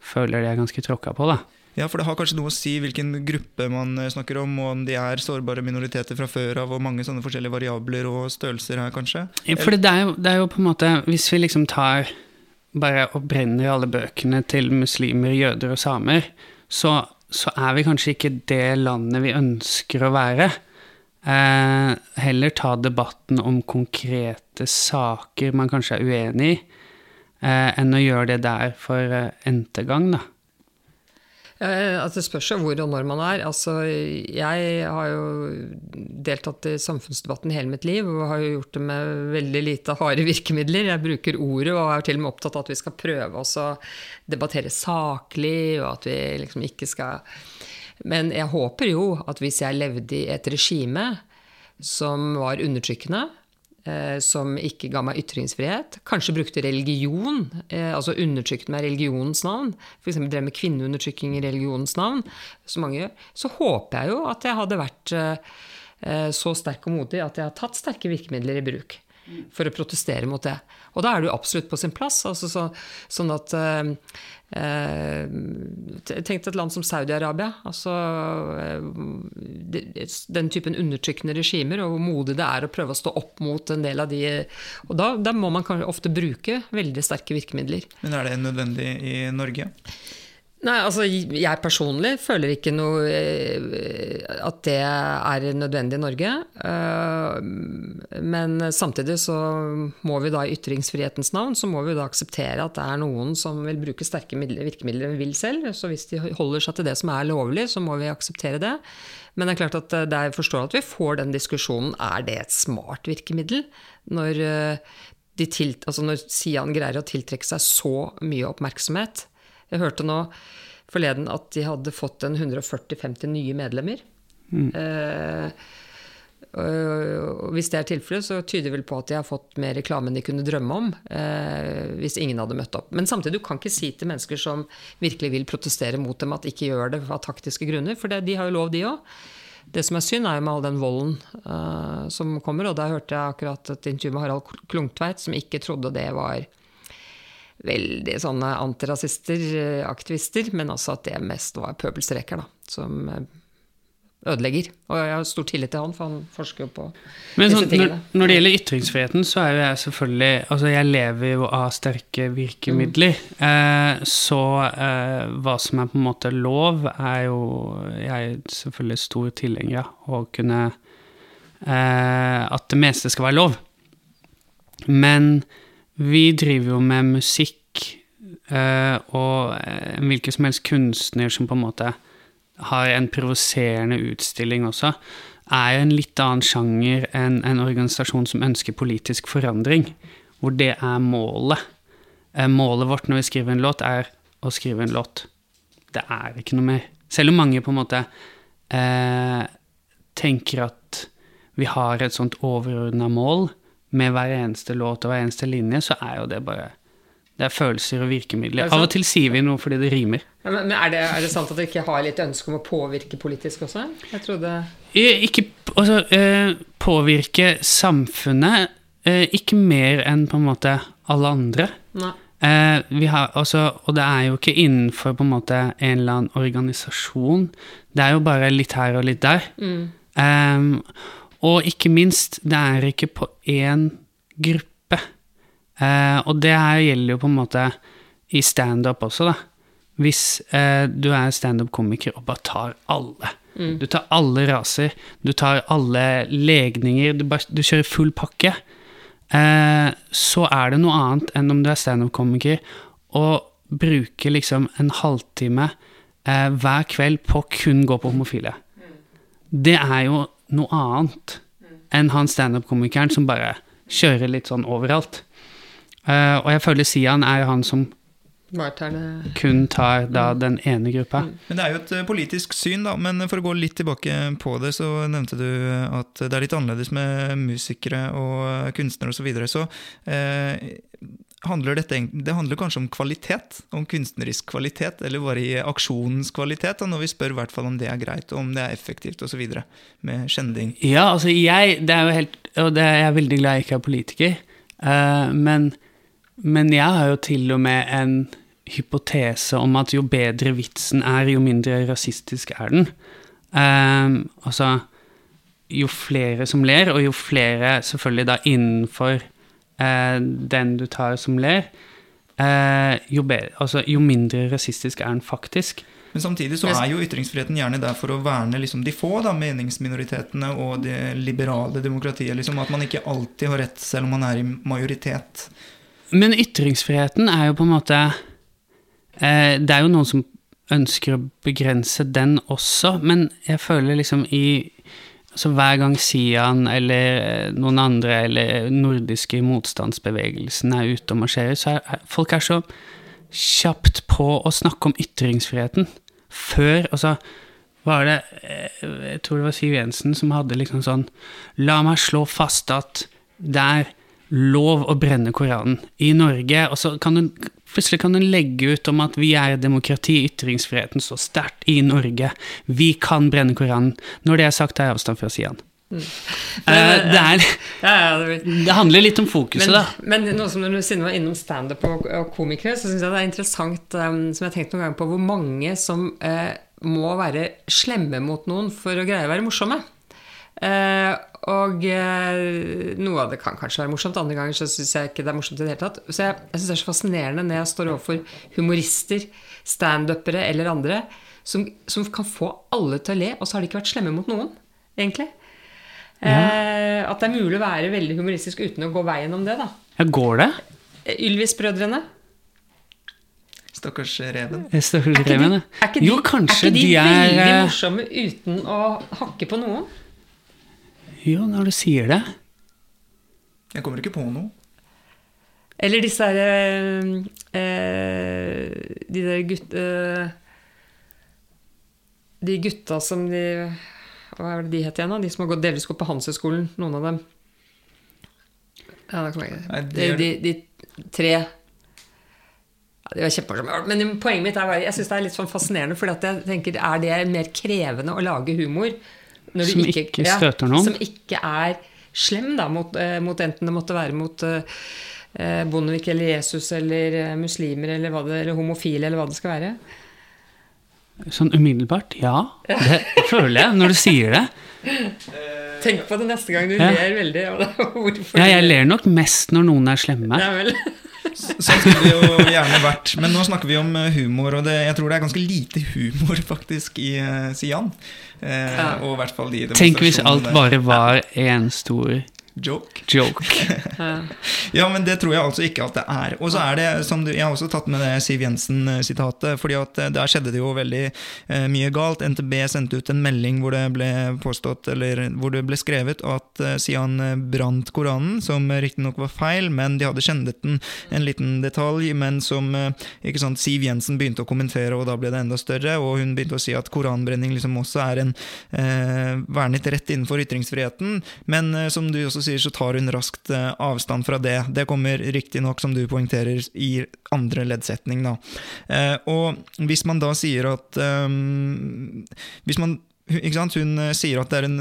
føler de er ganske tråkka på, da. Ja, for det har kanskje noe å si hvilken gruppe man eh, snakker om, og om de er sårbare minoriteter fra før av, og mange sånne forskjellige variabler og størrelser her, kanskje. Ja, For det er, jo, det er jo på en måte Hvis vi liksom tar bare og brenner alle bøkene til muslimer, jøder og samer, så, så er vi kanskje ikke det landet vi ønsker å være. Eh, heller ta debatten om konkrete saker man kanskje er uenig i, eh, enn å gjøre det der for eh, n-te gang, da. Eh, altså det spørs jo hvor og når man er. Altså, jeg har jo deltatt i samfunnsdebatten hele mitt liv og har jo gjort det med veldig lite harde virkemidler. Jeg bruker ordet og er til og med opptatt av at vi skal prøve oss å debattere saklig, og at vi liksom ikke skal Men jeg håper jo at hvis jeg levde i et regime som var undertrykkende, som ikke ga meg ytringsfrihet. Kanskje brukte religion, eh, altså undertrykte meg i religionens navn. F.eks. drev med kvinneundertrykking i religionens navn, Så, mange. Så håper jeg jo at jeg hadde vært eh, så sterk og modig at jeg har tatt sterke virkemidler i bruk for å protestere mot det. Og da er det jo absolutt på sin plass. Altså så, sånn at eh, eh, Tenk deg et land som Saudi-Arabia. Altså, eh, den typen undertrykkende regimer, og hvor modig det er å prøve å stå opp mot en del av de Og da, da må man ofte bruke veldig sterke virkemidler. Men er det nødvendig i Norge? Nei, altså jeg personlig føler ikke noe eh, at det er nødvendig i Norge. Eh, Men samtidig så må vi da i ytringsfrihetens navn så må vi da akseptere at det er noen som vil bruke sterke virkemidler enn vi vil selv. Så hvis de holder seg til det som er lovlig, så må vi akseptere det. Men det er klart at jeg forstår at vi får den diskusjonen. Er det et smart virkemiddel? Når, eh, til, altså når Sian greier å tiltrekke seg så mye oppmerksomhet. Jeg hørte nå forleden at de hadde fått en 140-50 nye medlemmer. Eh, og hvis det er tilfellet, så tyder det vel på at de har fått mer reklame enn de kunne drømme om. Eh, hvis ingen hadde møtt opp. Men samtidig, du kan ikke si til mennesker som virkelig vil protestere mot dem, at ikke gjør det av taktiske grunner, for det, de har jo lov, de òg. Det som er synd, er jo med all den volden eh, som kommer. Og da hørte jeg akkurat et intervju med Harald Klungtveit, som ikke trodde det var veldig sånne antirasister, eh, aktivister, men også at det mest var pøbelstreker, da, som eh, ødelegger. Og jeg har stor tillit til han, for han forsker jo på Men disse sånn, når, tingene. når det gjelder ytringsfriheten, så er jo jeg selvfølgelig Altså, jeg lever jo av sterke virkemidler. Eh, så eh, hva som er på en måte lov, er jo jeg er selvfølgelig stor tilhenger av. Å kunne eh, At det meste skal være lov. Men vi driver jo med musikk, eh, og en hvilken som helst kunstner som på en måte har en provoserende utstilling også, er en litt annen sjanger enn en organisasjon som ønsker politisk forandring, hvor det er målet. eh, målet vårt når vi skriver en låt, er å skrive en låt. Det er ikke noe mer. Selv om mange på en måte eh, tenker at vi har et sånt overordna mål med hver eneste låt og hver eneste linje, så er jo det bare Det er følelser og virkemidler. Er Av og til sier vi noe fordi det rimer. Ja, Men, er, det, er det sant at dere ikke har litt ønske om å påvirke politisk også? Jeg trodde Ikke altså, eh, påvirke samfunnet, eh, ikke mer enn på en måte alle andre. Eh, vi har, altså, og det er jo ikke innenfor på en måte en eller annen organisasjon. Det er jo bare litt her og litt der. Eh, og ikke minst, det er ikke på én gruppe. Eh, og det her gjelder jo på en måte i standup også, da. Hvis eh, du er standup-komiker og bare tar alle. Du tar alle raser, du tar alle legninger, du, bare, du kjører full pakke. Eh, så er det noe annet enn om du er standup-komiker og bruker liksom en halvtime eh, hver kveld på kun gå på homofile. Det er jo noe annet enn han standup-komikeren som bare kjører litt sånn overalt. Uh, og jeg føler Sian er han som Bare tar det kun tar da den ene gruppa. Men Det er jo et eh, politisk syn, da. Men for å gå litt tilbake på det, så nevnte du at det er litt annerledes med musikere og kunstnere osv. Så, videre. så eh, handler dette det handler kanskje om kvalitet? Om kunstnerisk kvalitet, eller bare i aksjonens kvalitet? Da, når vi spør i hvert fall om det er greit, og om det er effektivt osv. med skjending. Ja, altså jeg Det er jo helt Og det er jeg veldig glad jeg ikke er politiker. eh, men, men jeg har jo til og med en hypotese om at jo bedre vitsen er, jo mindre rasistisk er den. Um, altså Jo flere som ler, og jo flere selvfølgelig da innenfor uh, den du tar som ler, uh, jo, bedre, altså, jo mindre rasistisk er den faktisk. Men samtidig så er jo ytringsfriheten gjerne der for å verne liksom de få, da, meningsminoritetene og det liberale demokratiet. Liksom, at man ikke alltid har rett, selv om man er i majoritet. Men ytringsfriheten er jo på en måte eh, Det er jo noen som ønsker å begrense den også, men jeg føler liksom i altså Hver gang Sian eller eh, noen andre eller nordiske motstandsbevegelsen er ute og marsjerer, så er- folk er så kjapt på å snakke om ytringsfriheten. Før Altså, var det eh, Jeg tror det var Siv Jensen som hadde liksom sånn La meg slå fast at det er lov å brenne Koranen i Norge. Og så kan hun plutselig kan hun legge ut om at vi er demokrati, ytringsfriheten står sterkt i Norge. Vi kan brenne Koranen. Når det er sagt, tar jeg avstand fra Sian. Eh, det, er, Ja, ja, det blir det handler litt om fokuset, Men, da. men noe som du siden var innom standup og, og komikere, så syns jeg det er interessant, um, som jeg har tenkt noen ganger på, hvor mange som uh, må være slemme mot noen for å greie å være morsomme. Eh, og eh, noe av det kan kanskje være morsomt, andre ganger så syns jeg ikke det er morsomt i det hele tatt. Så jeg, jeg syns det er så fascinerende når jeg står overfor humorister, standupere eller andre, som, som kan få alle til å le, og så har de ikke vært slemme mot noen, egentlig. Eh, at det er mulig å være veldig humoristisk uten å gå veien om det, da. Ja, går det? Ylvis-brødrene. Stakkars reven. Stakkars Er reven, ja. er ikke de, Jo, kanskje er ikke de, de er veldig morsomme uten å hakke på noen? Jo, når du sier det. Jeg kommer ikke på noe. Eller disse derre eh, De der gutt... Eh, de gutta som de Hva er det de het igjen, da? De som har gått, delvis gått på Handelshøyskolen. Noen av dem. Ja, da kommer jeg ikke det de, de, de tre ja, De var kjempemorsomme. Men poenget mitt er bare Jeg syns det er litt sånn fascinerende, for jeg tenker er det mer krevende å lage humor Som ikke støter noen? Som ikke er slem, da, mot, eh, mot enten det måtte være mot eh, eh, Bondevik eller Jesus eller eh, muslimer eller, det, eller homofile eller hva det skal være. Sånn umiddelbart? Ja. Det føler jeg når du sier det. Tenk på det neste gang du Ja. ler veldig. Ja, jeg ler nok mest når noen er slemme. Ja, vel. Sånn skulle det jo gjerne vært. Men nå snakker vi om eh, humor, og det, jeg tror det er ganske lite humor faktisk i uh, Sian. Uh, Ja. Og i hvert fall de Tenk hvis alt bare var en stor Joke. joke. Ja, men det tror jeg altså ikke at det er. Og så er det, som du, Jeg har også tatt med det Siv Jensen-sitatet, fordi at eh, der skjedde det jo veldig eh, mye galt. NTB sendte ut en melding hvor det ble påstått, eller hvor det ble skrevet at eh, Sian eh, brant Koranen, som riktignok var feil, men de hadde kjendet den en liten detalj, men som eh, ikke sant, Siv Jensen begynte å kommentere, og da ble det enda større, og hun begynte å si at koranbrenning liksom også er en eh, vernet rett innenfor ytringsfriheten, men eh, som du også sier, så tar hun raskt eh, avstand fra det. Det kommer riktignok, som du poengterer, i andre leddsetning, da. Eh, og hvis man da sier at um, Hvis man ikke sant? Hun sier at det er en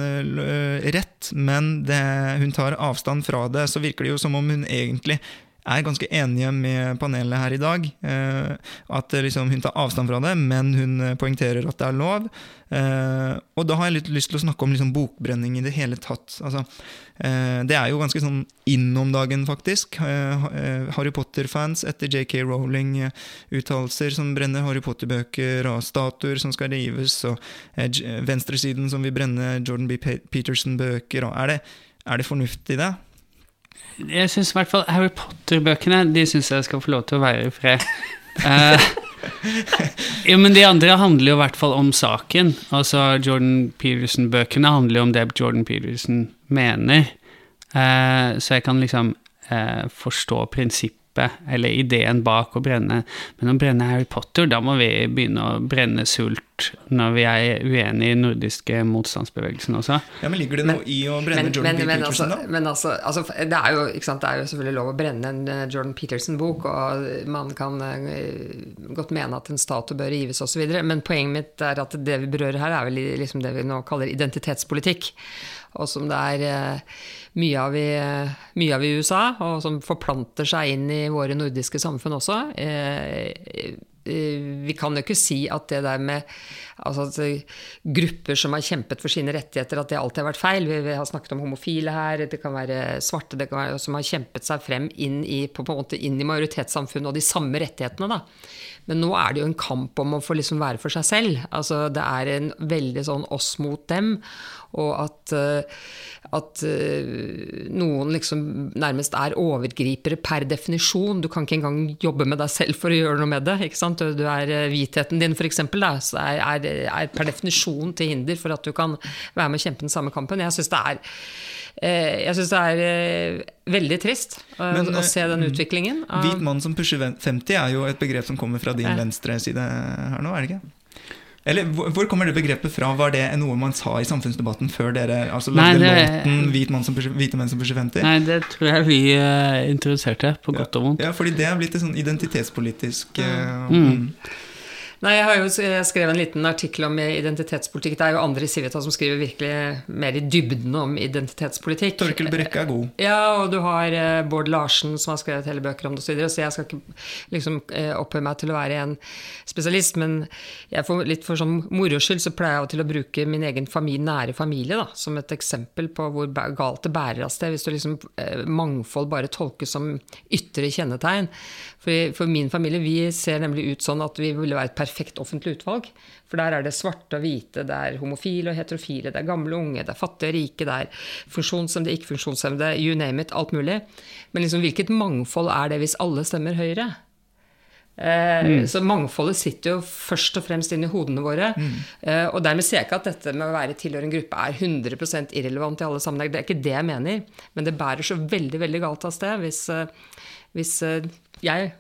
rett, men det, hun tar avstand fra det. Så virker det jo som om hun egentlig er ganske enige med panelet her i dag. Eh, at eh, liksom, hun tar avstand fra det, men hun eh, poengterer at det er lov. Og da har jeg litt lyst til å snakke om liksom, bokbrenning i det hele tatt. Altså, det er jo ganske sånn inn om dagen, faktisk. Harry Potter-fans etter JK Rowling-uttalelser som brenner Harry Potter-bøker, og statuer som skal rives, og venstresiden som vil brenne Jordan B. Peterson-bøker. Er er det fornuft i det? Jeg syns i hvert fall Harry Potter-bøkene De syns jeg skal få lov til å være i fred. Uh, jo, men de andre handler jo i hvert fall om saken. Altså Jordan Peterson-bøkene handler jo om det Jordan Peterson mener. Uh, så jeg kan liksom uh, forstå prinsippet, eller ideen bak å brenne. Men å brenne Harry Potter, da må vi begynne å brenne sult når vi er uenige i nordiske motstandsbevegelsen også. Ja, men Ligger det noe i å brenne Men, Jordan men, Peterson, men, altså, da? men altså, altså det, er jo, ikke sant, det er jo selvfølgelig lov å brenne en eh, Jordan Peterson-bok, og man kan eh, godt mene at en statue bør rives osv., men poenget mitt er at det vi berører her, er vel liksom det vi nå kaller identitetspolitikk. Og som det er eh, mye av, i, mye av i USA, og som forplanter seg inn i våre nordiske samfunn også. Eh, eh, vi kan jo ikke si at det der med altså grupper som har kjempet for sine rettigheter, at det alltid har vært feil. Vi, har snakket om homofile her, det kan være svarte det kan være, som har kjempet seg frem inn i, på, på inn i majoritetssamfunnet og de samme rettighetene. da. Men nå er det jo en kamp om å få liksom være for seg selv. Altså, det er en veldig sånn oss mot dem. Og at, eh, at eh, noen liksom nærmest er overgripere per definisjon. Du kan ikke engang jobbe med deg selv for å gjøre noe med det. ikke sant? Du er eh, Hvitheten din, f.eks., er, er, er per definisjon til hinder for at du kan være med å kjempe den samme kampen. Jeg syns det er eh, jeg synes det er eh, veldig trist eh, Men, å se den eh, utviklingen. Hvit mann som pusher 50 er jo et begrep som kommer fra din venstre side her nå, er det ikke? Eller hvor, kommer det begrepet fra? Var det noe man sa i samfunnsdebatten før dere altså, Nei, det- låten hvit mann som 'Hvite menn som pusher 50'? Nei, det tror jeg vi uh, introduserte, på godt og vondt. Ja, fordi det er blitt et sånn identitetspolitisk eh, Mm. Nei, jeg har jo skrevet en liten artikkel om identitetspolitikk. Det er jo andre i Civita som skriver virkelig mer i dybden om identitetspolitikk. Torkel Brekke er god. Ja, og du har eh, Bård Larsen som har skrevet hele bøker om det osv. Så, videre, så jeg skal ikke liksom eh, opphøye meg til å være en spesialist, men jeg får litt for sånn moro skyld så pleier jeg av og til å bruke min egen familie, nære familie da, som et eksempel på hvor galt det bærer av sted hvis du liksom eh, mangfold bare tolkes som ytre kjennetegn. For, for min familie, vi ser nemlig ut sånn at vi ville være et perfekt offentlig utvalg. For der er det svarte og hvite, det er homofile og heterofile, det er gamle og unge, det er fattige og rike, det er funksjonshemmede, ikke-funksjonshemmede, you name it, alt mulig. Men liksom, hvilket mangfold er det hvis alle stemmer Høyre? Mm. Så mangfoldet sitter jo først og fremst inn i hodene våre. Mm. og dermed ser jeg ikke at dette med å være tilhører en gruppe er 100% irrelevant i alle sammenhenger. Det er ikke det jeg mener. Men det bærer så veldig veldig galt av sted hvis, eh, hvis eh, jeg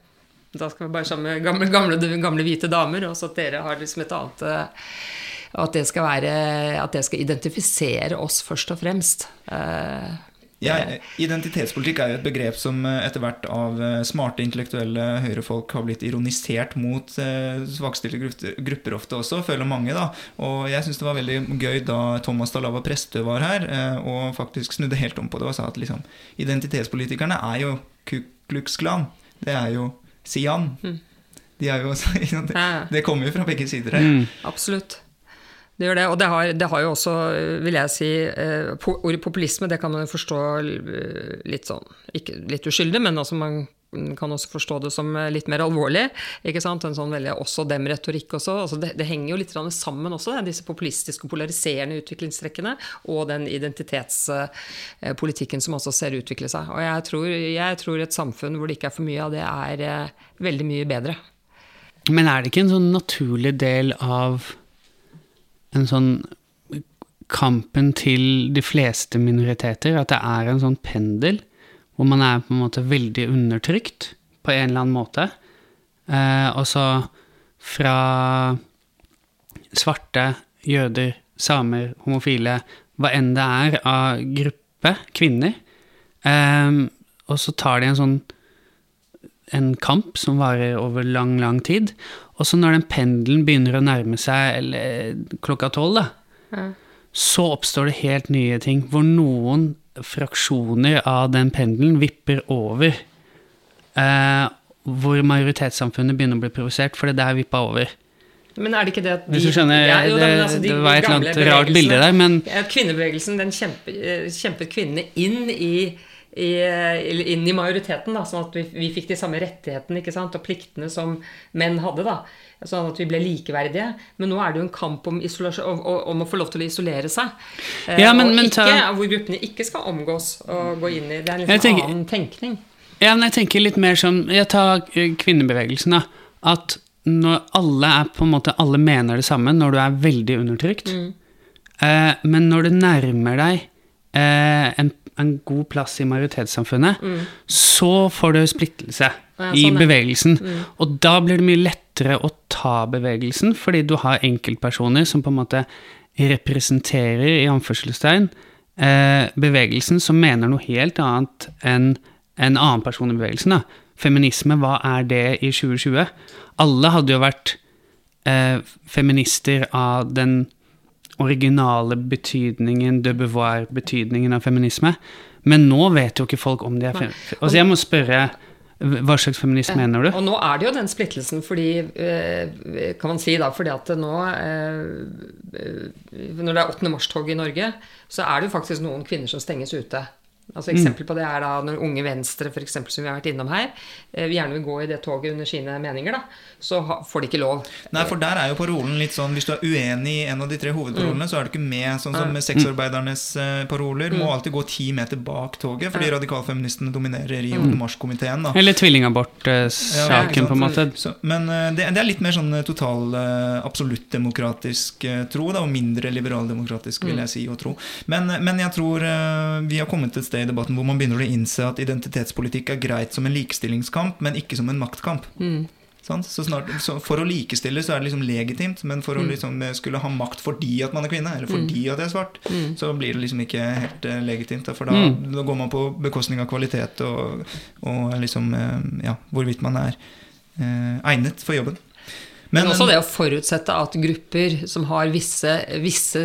Da skal vi bare sammen med gamle, gamle, gamle hvite damer, og så at dere har liksom et annet og At det skal være At det skal identifisere oss først og fremst. Eh, Ja, identitetspolitikk er jo et begrep som eh, etter hvert av eh, smarte intellektuelle høyrefolk har blitt ironisert mot eh, svakstilte grupper, grupper ofte også, føler mange. da. Og jeg syns det var veldig gøy da Thomas Dalava Prestø var her eh, og faktisk snudde helt om på det og sa at liksom, identitetspolitikerne er jo Ku Klux Klan. Det er jo Sian. De er jo også, det, det kommer jo fra begge sider her. Mm. Absolutt. Det gjør det. Og det har, det har jo også, vil jeg si eh, Ordet populisme det kan man jo forstå litt sånn Ikke litt uskyldig, men altså man kan også forstå det som eh, litt mer alvorlig. ikke sant? En sånn veldig også dem-retorikk også. Altså det, det, henger jo litt sammen også, disse populistiske og polariserende utviklingstrekkene og den identitetspolitikken som også ser utvikle seg. Og jeg tror, jeg tror et samfunn hvor det ikke er for mye av det, er eh, veldig mye bedre. Men er det ikke en sånn naturlig del av en sånn kampen til de fleste minoriteter, at det er en sånn pendel hvor man er på en måte veldig undertrykt på en eller annen måte. Eh, og så fra svarte, jøder, samer, homofile, hva enn det er av gruppe, kvinner. Eh, og så tar de en sånn en kamp som varer over lang, lang tid. Og så når den pendelen begynner å nærme seg eller, klokka tolv, da, ja. Så oppstår det helt nye ting, hvor noen fraksjoner av den pendelen vipper over. Eh, hvor majoritetssamfunnet begynner å bli provosert, for det der vippa over. Men er det ikke det at de, Hvis du skjønner, ja, jo, det, altså de det, var et eller annet rart bilde der, men Kvinnebevegelsen den kjempet, eh, kjempet kvinnene inn i i, inn i majoriteten, da, sånn at vi, vi, fikk de samme rettighetene ikke sant, og pliktene som menn hadde. da, Sånn at vi ble likeverdige. Men nå er det jo en kamp om, om, om å få lov til å isolere seg. Ja, men, og ikke, ta... Hvor gruppene ikke skal omgås og gå inn i Det er en litt tenker, annen tenkning. Ja, men jeg tenker litt mer som Jeg tar eh, kvinnebevegelsen, da. At når alle er på en måte Alle mener det samme når du er veldig undertrykt. Mm. Eh, men når det nærmer deg eh, en en god plass i majoritetssamfunnet, mm. så får du splittelse ja, i sånn bevegelsen. Mm. Og da blir det mye lettere å ta bevegelsen, fordi du har enkeltpersoner som på en måte representerer, i anførselstegn, eh, bevegelsen som mener noe helt annet enn en annen person i bevegelsen. Da. Feminisme, hva er det i 2020? Alle hadde jo vært eh, feminister av den originale betydningen, de Beauvoir-betydningen av feminisme. Men nå vet jo ikke folk om de er feminister. Altså, jeg må spørre hva slags feminisme mener du? Og nå er det jo den splittelsen, fordi eh, Kan man si da, fordi at nå eh, Når det er 8. mars-tog i Norge, så er det jo faktisk noen kvinner som stenges ute. Altså Eksempel på det er da når Unge Venstre, for eksempel, som vi har vært innom her, eh, gjerne vil gå i det toget under sine meninger, da, så får de ikke lov. Nei, for der er jo parolen litt sånn Hvis du er uenig i en av de tre hovedparolene, mm. så er du ikke med. Sånn som med sexarbeidernes eh, paroler. Mm. Må alltid gå ti meter bak toget, fordi radikalfeministene dominerer i 8. mm. mars-komiteen. Eller tvillingabortsaken, ja, på en måte. Så, men eh, det, det, er litt mer sånn total absolutt-demokratisk tro, da, og mindre liberal-demokratisk, vil mm. jeg si, å tro. Men, men jeg tror vi har kommet et sted i debatten hvor man begynner å innse at identitetspolitikk er greit som en likestillingskamp, men ikke som en maktkamp. Mm. Så snart, så for å likestille så er det liksom legitimt, men for å mm. liksom eh, skulle ha makt fordi at man er kvinne, eller fordi mm. at jeg er svart, mm. så blir det liksom ikke helt uh, legitimt. For da, mm. da, går man på bekostning av kvalitet og, og liksom uh, ja, hvorvidt man er uh, egnet for jobben. Men, Men, også det å forutsette at grupper som har visse, visse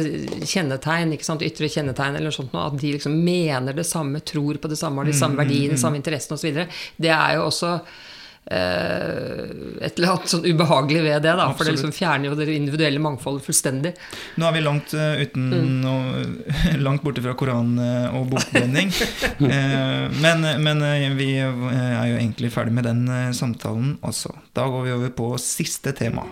kjennetegn, ytre kjennetegn, eller sånt, at de liksom mener det samme, tror på det samme, har de samme mm, verdiene, mm, samme interessene osv., det er jo også et eller annet sånn ubehagelig ved det. Da, for det liksom fjerner jo det individuelle mangfoldet fullstendig. Nå er vi langt uh, uten mm. noe, langt borte fra koran- uh, og bokbrenning. eh, men, men vi er jo egentlig ferdig med den samtalen også. Da går vi over på siste tema.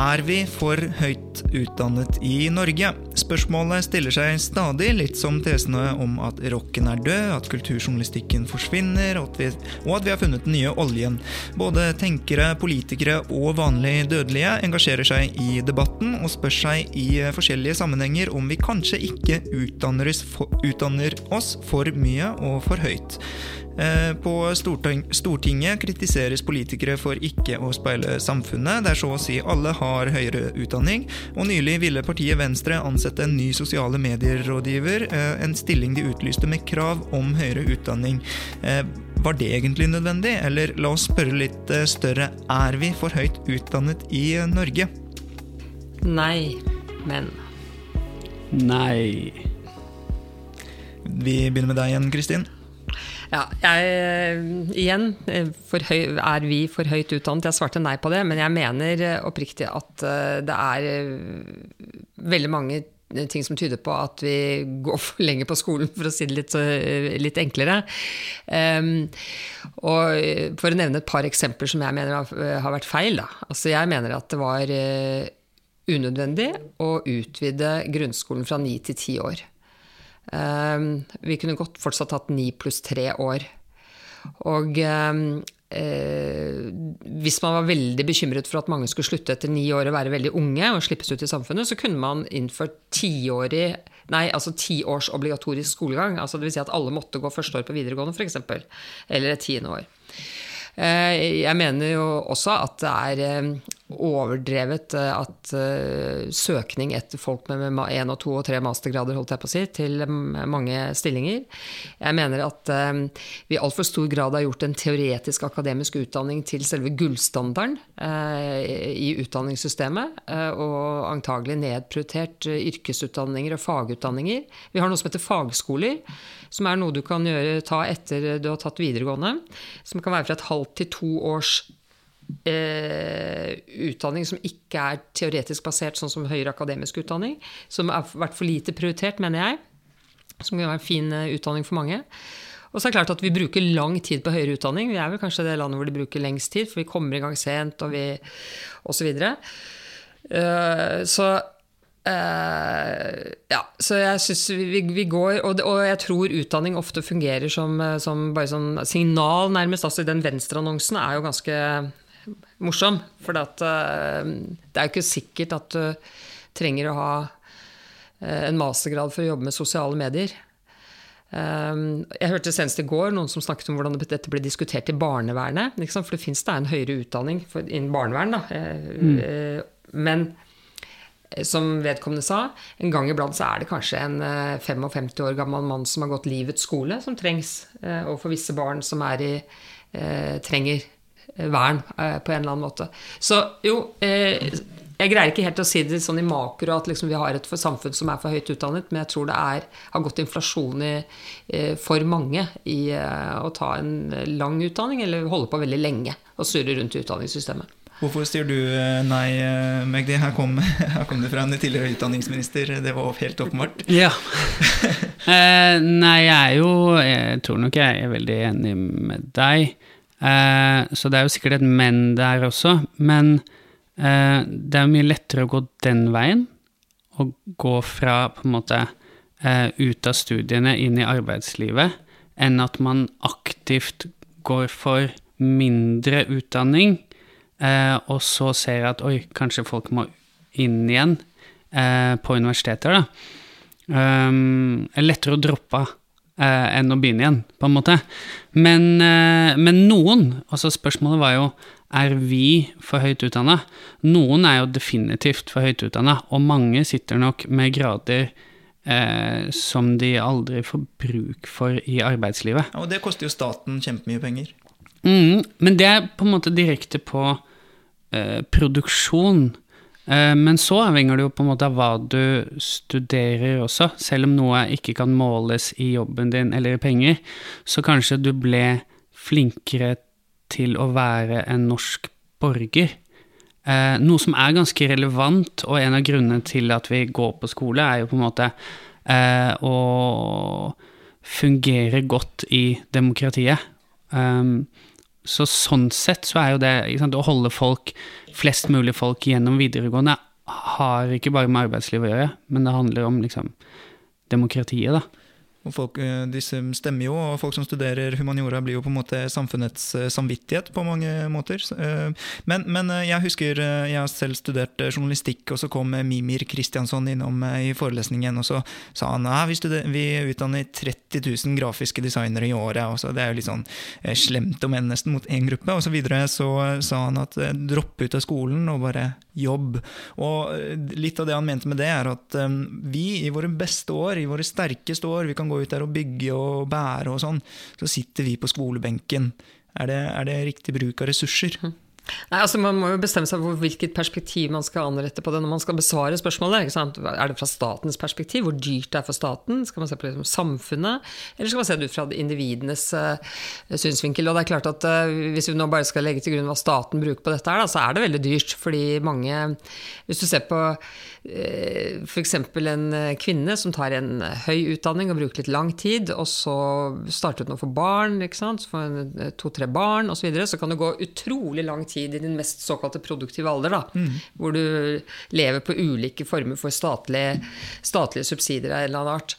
Er vi for høyt utdannet i Norge? Spørsmålet stiller seg stadig, litt som tesene om at rocken er død, at kulturjournalistikken forsvinner, og at, vi, og at vi har funnet den nye oljen. Både tenkere, politikere og vanlig dødelige engasjerer seg i debatten og spør seg i forskjellige sammenhenger om vi kanskje ikke utdanner oss for mye og for høyt. Eh, på Stortinget kritiseres politikere for ikke å speile samfunnet, der så å si alle har høyere utdanning, og nylig ville partiet Venstre ansette en ny sosiale medier-rådgiver, eh, en stilling de utlyste med krav om høyere utdanning. Eh, var det egentlig nødvendig, eller la oss spørre litt større, er vi for høyt utdannet i Norge? Nei, men Nei. Vi begynner med deg igjen, Kristin. Ja, jeg, igjen, høy, er vi for høyt utdannet? Jeg svarte nei på det, men jeg mener oppriktig at eh, det er eh, veldig mange ting som tyder på at vi går for lenge på skolen, for å si det litt, eh, litt enklere. Um, og For å nevne et par eksempler som jeg mener har, vært feil. Da. Altså jeg mener at det var unødvendig å utvide grunnskolen fra ni til ti år. Um, vi kunne godt fortsatt hatt ni pluss tre år. Og um, eh, hvis man var veldig bekymret for at mange skulle slutte etter ni år og være veldig unge og slippes ut i samfunnet, så kunne man innført tiårig Nei, altså ti års obligatorisk skolegang. Altså Dvs. Si at alle måtte gå første år på videregående, f.eks. Eller et tiende år. Eh, jeg mener jo også at det er eh, overdrevet eh, at søkning etter folk med én og to og tre mastergrader holdt jeg på å si, til mange stillinger. Jeg mener at vi i altfor stor grad har gjort en teoretisk akademisk utdanning til selve gullstandarden i utdanningssystemet, og antagelig nedprioritert yrkesutdanninger og fagutdanninger. Vi har noe som heter fagskoler som er noe du kan gjøre, ta etter du har tatt videregående. Som kan være fra et halvt til to års eh, utdanning som ikke er teoretisk basert, sånn som høyere akademisk utdanning. Som har vært for lite prioritert, mener jeg. Som kan være en fin uh, utdanning for mange. Og så er det klart at vi bruker lang tid på høyere utdanning. Vi er vel kanskje det landet hvor de bruker lengst tid, for vi kommer i gang sent, og vi osv. Så, videre. uh, så Uh, ja, så jeg syns vi, vi, går og, og, jeg tror utdanning ofte fungerer som, eh, som bare sånn signal, nærmest. Altså, den Venstre-annonsen er jo ganske morsom. For at, uh, det er jo ikke sikkert at du trenger å ha uh, en mastergrad for å jobbe med sosiale medier. jeg hørte senest i går noen som snakket om hvordan dette ble diskutert i barnevernet. For det fins da en høyere utdanning innen barnevern. Da. Mm. men som vedkommende sa, en gang iblant så er det kanskje en 55 eh, år gammel mann som har gått livets skole, som trengs. overfor og visse barn som i eh, trenger vern på en eller annen måte. Så jo, jeg greier ikke helt å si det sånn i makro at liksom vi har et samfunn som er for høyt utdannet, men jeg tror det er, har gått inflasjon i, for mange i å ta en lang utdanning, eller holde på veldig lenge og surre rundt i utdanningssystemet. Hvorfor sier du eh, nei, eh, Magdi? Her kom, her kom det fra en tidligere utdanningsminister. Det var helt åpenbart. Ja. eh, nei, jeg er jo Jeg tror nok jeg er veldig enig med deg. Eh, så det er jo sikkert et men der også. Men eh, det er jo mye lettere å gå den veien. Å gå fra på en måte eh, ut av studiene inn i arbeidslivet, enn at man aktivt går for mindre utdanning eh, og så ser jeg at oi, kanskje folk må inn igjen eh, på universiteter, da. Um, er lettere å droppe eh, enn å begynne igjen, på en måte. Men, eh, men noen, altså spørsmålet var jo er vi for høyt utdanna? Noen er jo definitivt for høyt utdanna, og mange sitter nok med grader eh, som de aldri får bruk for i arbeidslivet. Ja, og det koster jo staten kjempemye penger. Mm, men det er på en måte direkte på Eh, produksjon. Eh, men så avhenger det jo på en måte av hva du studerer også. Selv om noe ikke kan måles i jobben din eller i penger, så kanskje du ble flinkere til å være en norsk borger. Eh, noe som er ganske relevant, og en av grunnene til at vi går på skole, er jo på en måte å fungere godt i demokratiet. Um, så sånn sett så er jo det sant, Å holde folk, flest mulig folk gjennom videregående har ikke bare med arbeidslivet å gjøre, men det handler om liksom demokratiet, da. Og folk, eh, disse stemmer jo, og folk som studerer humaniora, blir jo på en måte samfunnets eh, samvittighet på mange måter. Eh, men, men jeg husker jeg selv studert journalistikk, og så kom Mimir Kristiansson innom i forelesningen, og så sa han at vi, vi utdanner 30 000 grafiske designere i året. og så Det er jo litt sånn slemt om enn nesten mot én gruppe. Og så videre så sa han at dropp ut av skolen og bare jobb. Og litt av det han mente med det, er at vi i våre beste år, i våre sterkeste år, vi kan gå ut der og bygge og bære og sånn, så sitter vi på skolebenken. Er det, er det riktig bruk av ressurser? Nei, altså Man må jo bestemme seg for hvilket perspektiv man skal anrette på det når man skal besvare spørsmålet. ikke sant? Er det fra statens perspektiv, hvor dyrt det er for staten? Skal man se på det som samfunnet, eller skal man se det ut fra individenes uh, synsvinkel? Og det er klart at uh, Hvis vi nå bare skal legge til grunn hva staten bruker på dette, her, da, så er det veldig dyrt. Fordi mange Hvis du ser på uh, f.eks. en kvinne som tar en høy utdanning og bruker litt lang tid, og så starter hun å få barn, ikke sant? så får to-tre barn osv., så, videre, så kan det gå utrolig lang tid tid i din mest såkalte produktive alder, da, mm. hvor du lever på ulike former for statlige, statlige subsidier av en eller annen art.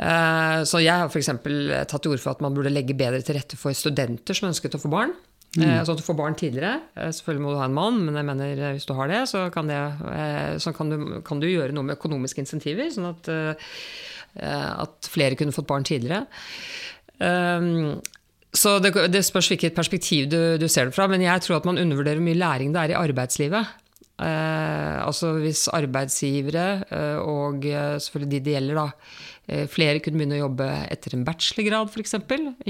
Uh, så jeg har f.eks. tatt til orde for at man burde legge bedre til rette for studenter som ønsket å få barn. Mm. Sånn at du får barn tidligere. Selvfølgelig må du ha en mann, men jeg mener hvis du har det, så kan, det, så kan, du, kan du, gjøre noe med økonomiske insentiver, sånn at, at flere kunne fått barn tidligere. Så det, det, spørs hvilket perspektiv du, du, ser det fra, men jeg tror at man undervurderer hvor mye læring det er i arbeidslivet. Eh, altså hvis arbeidsgivere, eh, og eh, selvfølgelig de det gjelder, da, eh, flere kunne begynne å jobbe etter en bachelorgrad f.eks.,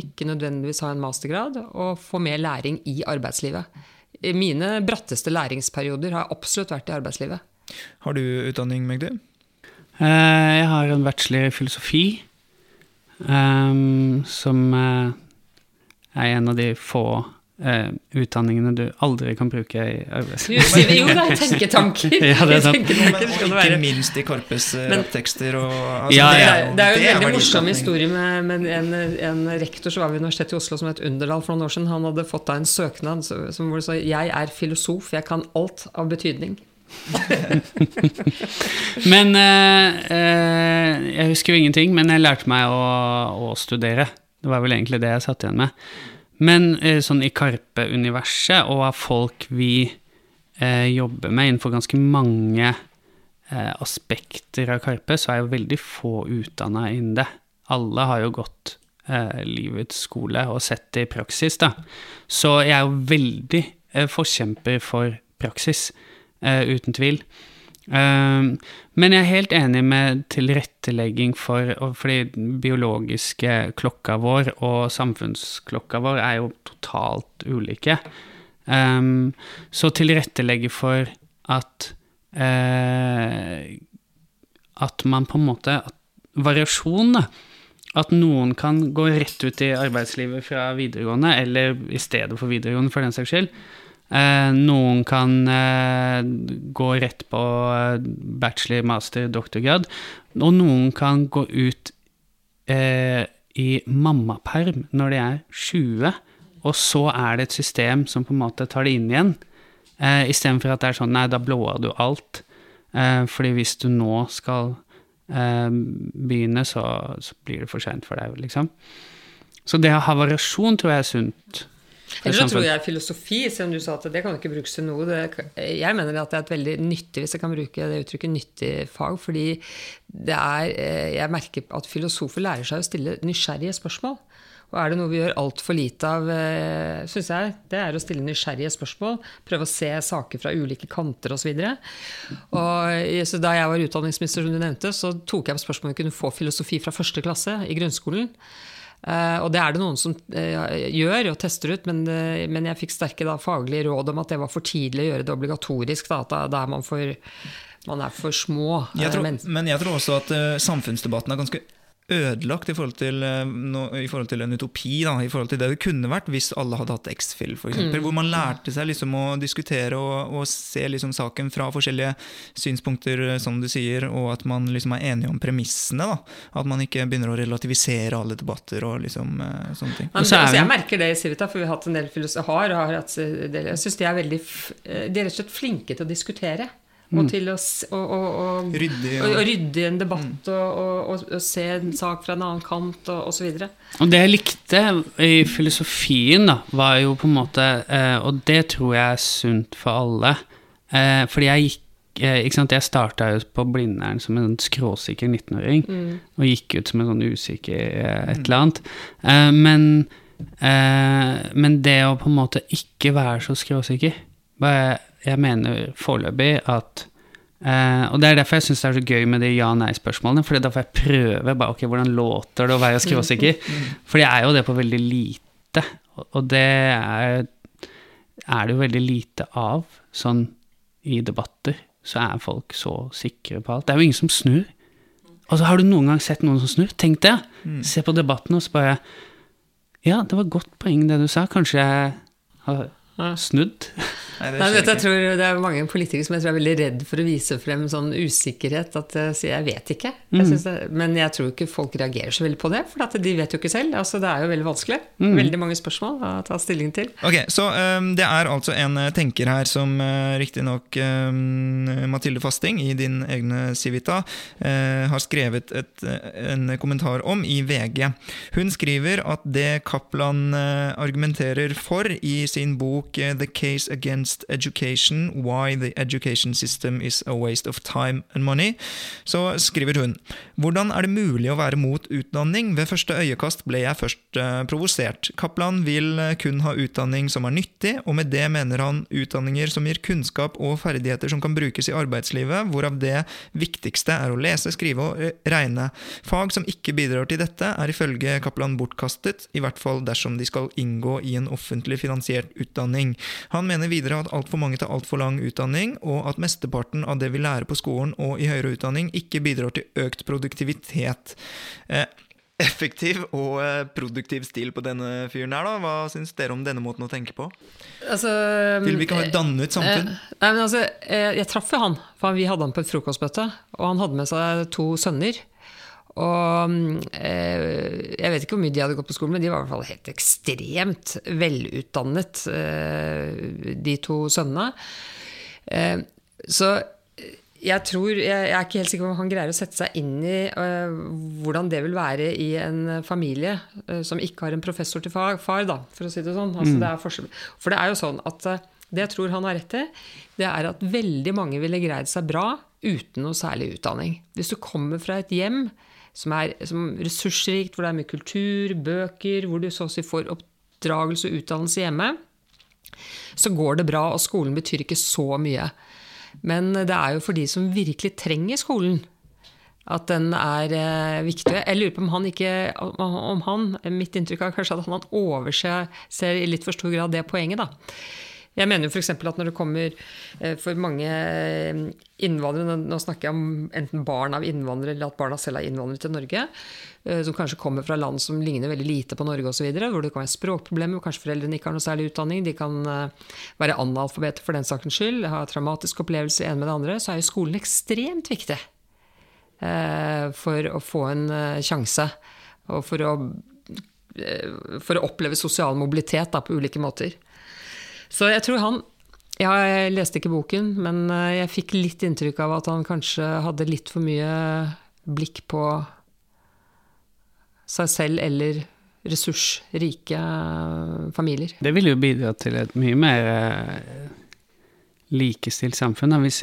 ikke nødvendigvis ha en mastergrad, og få mer læring i arbeidslivet. Mine bratteste læringsperioder har absolutt vært i arbeidslivet. Har du utdanning, Magdi? Eh, jeg har en bachelor i filosofi, um, som er en av de få uh, utdanningene du aldri kan bruke i arbeidslivet. Jo, det er tenketanker. ja, det er sant. Ikke minst i Karpes uh, tekster. Og, altså, ja, ja. Det, er, det, er jo en veldig morsom historie med, med en, en, rektor som var ved Universitetet i Oslo som het Underdal for noen år siden. Han hadde fått da en søknad som hvor det sa 'Jeg er filosof, jeg kan alt av betydning'. men uh, uh, Jeg husker jo ingenting, men jeg lærte meg å, å studere. Det var vel egentlig det jeg satt igjen med. Men eh, sånn i Karpe-universet, og av folk vi eh, jobber med innenfor ganske mange eh, aspekter av Karpe, så er jo veldig få utdanna innen det. Alle har jo gått eh, livets skole og sett det i praksis, da. Så jeg er jo veldig eh, forkjemper for praksis, eh, uten tvil. Ehm, men jeg er helt enig med tilrettelegging for Fordi biologiske klokka vår og samfunnsklokka vår er jo totalt ulike. Um, så tilrettelegge for at uh, At man på en måte Variasjon, da. At noen kan gå rett ut i arbeidslivet fra videregående, eller i stedet for videregående, for den saks skyld. Eh, noen kan eh, gå rett på eh, bachelor, master, doktorgrad. Og noen kan gå ut i mammaperm når de er 20, og så er det et system som på en måte tar det inn igjen. Eh, Istedenfor at det er sånn nei, da blåer du alt. Eh, fordi hvis du nå skal eh, begynne, så, så, blir det for seint for deg, liksom. Så det å ha variasjon tror jeg er sunt. Eller så tror jeg filosofi, selv om du sa at det kan ikke brukes til noe. Det, jeg mener at det er et veldig nyttig, hvis jeg kan bruke det uttrykket, nyttig fag. Fordi det er eh, Jeg merker at filosofer lærer seg å stille nysgjerrige spørsmål. Og er det noe vi gjør altfor lite av, eh, syns jeg, det er å stille nysgjerrige spørsmål. Prøve å se saker fra ulike kanter osv. Så da jeg var utdanningsminister, som du nevnte, så tok jeg opp spørsmålet om vi kunne få filosofi fra første klasse i grunnskolen. Uh, og det er det noen som uh, gjør og tester ut, men, uh, men jeg fikk sterke da, faglige råd om at det var for tidlig å gjøre det obligatorisk. Da, at da er man for, man er for små. Jeg tror, men jeg tror også at samfunnsdebatten er ganske ødelagt i forhold til, no, i forhold til en utopi. Da, i forhold til det det kunne vært hvis alle hadde hatt X-Fill, f.eks. Mm. Hvor man lærte seg liksom å diskutere og, og se liksom saken fra forskjellige synspunkter, eh, som du sier, og at man liksom er enige om premissene. Da. At man ikke begynner å relativisere alle debatter og liksom, uh, sånne ting. Men, altså, jeg merker det i Civita, for vi har hatt en del filosofer. Jeg syns de er veldig de er rett og slett flinke til å diskutere. Og mm. til å, å, å, rydde, ja. å, rydde en debatt mm. og, og, se en sak fra en annen kant og osv. Og, og det jeg likte i filosofien, da, var jo på en måte eh, Og det tror jeg er sunt for alle. Eh, fordi jeg gikk eh, ikke sant, Jeg starta jo på Blindern som en skråsikker 19-åring. Mm. Og gikk ut som en sånn usikker et eller annet. men, men det å på en måte ikke være så skråsikker jeg mener foreløpig at Uh, Og det er derfor jeg syns det er så gøy med de ja-nei-spørsmålene. For da får jeg prøve bare, ok, hvordan låter det å være skråsikker. For jeg er jo det på veldig lite. Og det er er det jo veldig lite av. Sånn i debatter så er folk så sikre på alt. Det er jo ingen som snur. Og så har du noen gang sett noen som snur? Tenk det! Se på debatten og så bare Ja, det var godt poeng det du sa. Kanskje jeg har snudd? Nei, det Nei, vet, jeg tror Det er mange politikere som jeg tror er veldig redd for å vise frem sånn usikkerhet. At jeg sier 'jeg vet ikke'. Jeg mm. det, men jeg tror ikke folk reagerer så veldig på det, for at de vet jo ikke selv. Altså, det er jo veldig vanskelig. Veldig mange spørsmål å ta stilling til. Ok, Så um, det er altså en eh, tenker her som uh, riktignok um, Mathilde Fasting i din egne Civita uh, har skrevet et, eh, en kommentar om i VG. Hun skriver at det Kaplan uh, argumenterer for i sin bok eh, The Case Against Education Why the Education System is a Waste of Time and Money, så skriver hun Hvordan er det mulig å være mot utdanning? Ved første øyekast ble jeg først eh, provosert. Kaplan vil eh, kun ha utdanning som er nyttig, og med det mener han utdanninger som gir kunnskap og ferdigheter som kan brukes i arbeidslivet, hvorav det viktigste er å lese, skrive og eh, regne. Fag som ikke bidrar til dette, er ifølge Kaplan bortkastet, i hvert fall dersom de skal inngå i en offentlig finansiert utdanning. Han mener videre at altfor mange tar altfor lang utdanning, og at mesteparten av det vi lærer på skolen og i høyere utdanning, ikke bidrar til økt produktivitet. Eh, effektiv og eh, produktiv stil på denne fyren her, da. Hva syns dere om denne måten å tenke på? Altså, Vil vi ikke ha et dannet samfunn? Eh, nei, men altså, jeg, jeg traff jo han, for vi hadde han på et frokostmøte. Og han hadde med seg to sønner. Og eh, jeg vet ikke hvor mye de hadde gått på skolen, men de var i hvert fall helt ekstremt velutdannet, eh, de to sønnene. Eh, så jeg tror, jeg, jeg er ikke helt sikker på om han greier å sette seg inn i eh, hvordan det vil være i en familie eh, som ikke har en professor til far, far da, for å si det sånn. Altså, det er. For det er jo sånn at eh, det jeg tror han har rett i, det er at veldig mange ville greid seg bra uten noe særlig utdanning. Hvis du kommer fra et hjem som er som ressursrikt, hvor det er mye kultur, bøker, hvor du så å si får oppdragelse og utdannelse hjemme, så går det bra, og skolen betyr ikke så mye. Men det er jo for de som virkelig trenger skolen, at den er eh, viktig. Jeg lurer på om han ikke om han, Mitt inntrykk er kanskje at han overser ser i litt for stor grad det poenget. da. Jeg mener f.eks. at når det kommer eh, for mange eh, innvandrere Nå snakker jeg om enten barn av innvandrere eller at barna selv er innvandrere til Norge, eh, som kanskje kommer fra land som ligner veldig lite på Norge osv., hvor det kan være språkproblemer, hvor kanskje foreldrene ikke har noe særlig utdanning, de kan være analfabeter for den sakens skyld, ha traumatiske opplevelser en med det andre, så er jo skolen ekstremt viktig for å få en sjanse. Og for å, for å oppleve sosial mobilitet da, på ulike måter. Så jeg tror han ja, Jeg leste ikke boken, men jeg fikk litt inntrykk av at han kanskje hadde litt for mye blikk på seg selv eller ressursrike familier. Det ville jo bidra til et mye mer eh, likestilt samfunn. Hvis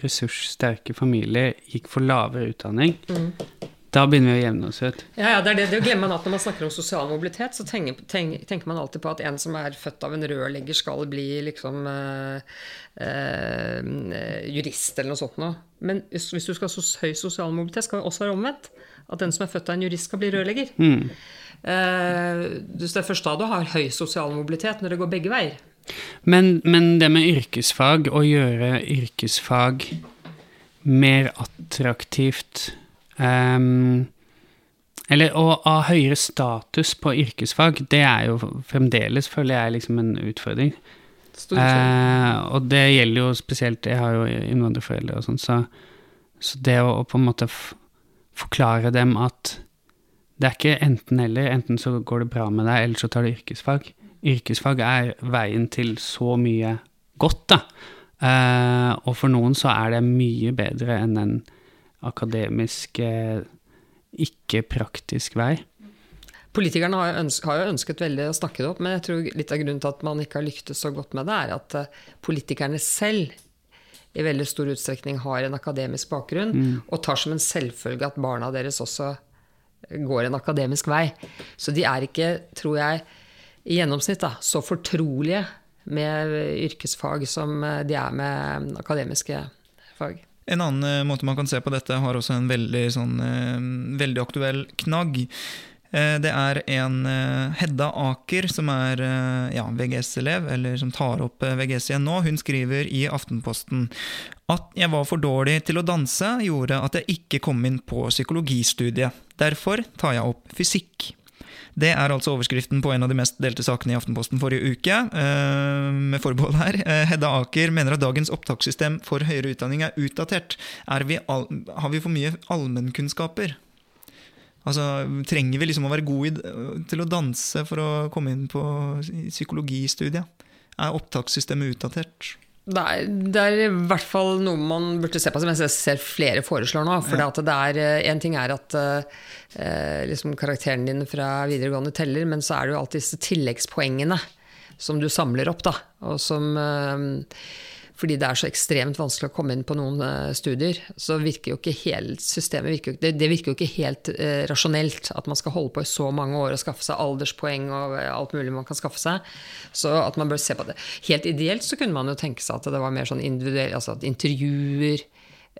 ressurssterke familier gikk for lavere utdanning, da begynner vi å jevne oss ut. Ja, ja, det er det, det glemmer man at Når man snakker om sosial mobilitet, så tenker, tenker, tenker man alltid på at en som er født av en rørlegger, skal bli liksom øh, øh, jurist eller noe sånt noe. Men hvis, hvis du skal ha høy sosial mobilitet, skal det også være omvendt. At den som er født av en jurist, skal bli rørlegger. Eh, det er først da du har høy sosial mobilitet, når det går begge veier. Men, men det med yrkesfag, å gjøre yrkesfag mer attraktivt ehm, Eller å ha høyere status på yrkesfag, det er jo fremdeles, føler jeg, liksom en utfordring. Eh, og det gjelder jo spesielt Jeg har jo innvandrerforeldre og sånn, så, så det å, å på en måte forklare dem at det er ikke enten-eller. Enten så går det bra med deg, eller så tar du yrkesfag. Yrkesfag er veien til så mye godt, da. Eh, og for noen så er det mye bedre enn en akademisk, eh, ikke praktisk vei. Politikerne har jo, ønsket, har jo ønsket veldig å snakke det opp, men jeg tror litt av grunnen til at man ikke har lyktes så godt med det, er at eh, politikerne selv i veldig stor utstrekning har en akademisk bakgrunn, og tar som en selvfølge at barna deres også går en akademisk vei. Så de er ikke, tror jeg, i gjennomsnitt da, så fortrolige med yrkesfag som eh, de er med akademiske fag. En annen eh, måte man kan se på dette, har også en veldig, sånn, eh, veldig aktuell knagg. Eh, Det er en Hedda Aker, som er ja, VGS-elev, eller som tar opp VGS igjen nå. Hun skriver i Aftenposten at jeg var for dårlig til å danse, gjorde at jeg ikke kom inn på psykologistudiet. Derfor tar jeg opp fysikk. Det er altså overskriften på en av de mest delte sakene i Aftenposten forrige uke. eh, med forbehold her. Eh, Hedda Aker mener at dagens opptakssystem for høyere utdanning er utdatert. Er vi all, har vi for mye allmennkunnskaper? Altså, Trenger vi liksom å være gode til å danse for å komme inn på psykologistudiet? Er opptakssystemet utdatert? Er, det er i hvert fall noe man burde se på, som jeg ser flere foreslår nå. For Ja. det er, eh, en ting er at eh, liksom karakteren din fra videregående teller, men så er det jo alltid disse tilleggspoengene som du samler opp. da, og som... Eh, fordi det er så ekstremt vanskelig å komme inn på noen eh, studier, så virker jo ikke helt systemet virker, jo det, det virker jo ikke helt eh, rasjonelt at man skal holde på i så mange år og skaffe seg alderspoeng og eh, alt mulig man kan skaffe seg. Så at man bør se på det. Helt ideelt så kunne man jo tenke seg at det var mer sånn individuelle altså at intervjuer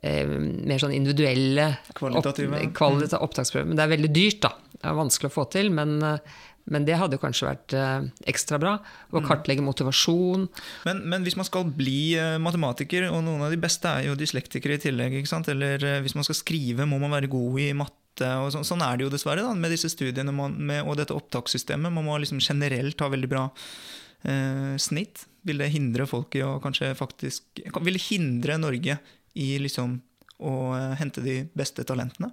eh, mer sånn individuelle Kvalitative. Opp, kvalita, opptaksprøver. Men det er veldig dyrt, da. Det er vanskelig å få til. Men, eh, men det hadde kanskje vært eh, ekstra bra. Å kartlegge motivasjon. Men, men hvis man skal bli eh, matematiker, og noen av de beste er jo dyslektikere i tillegg, eller eh, hvis man skal skrive, må man være god i matte. Og sånn, sånn er det jo dessverre da, med disse studiene man, med, og dette opptakssystemet. Man må liksom generelt ha veldig bra eh, snitt. Vil det hindre folk i å kanskje faktisk Vil det hindre Norge i liksom å hente de beste talentene?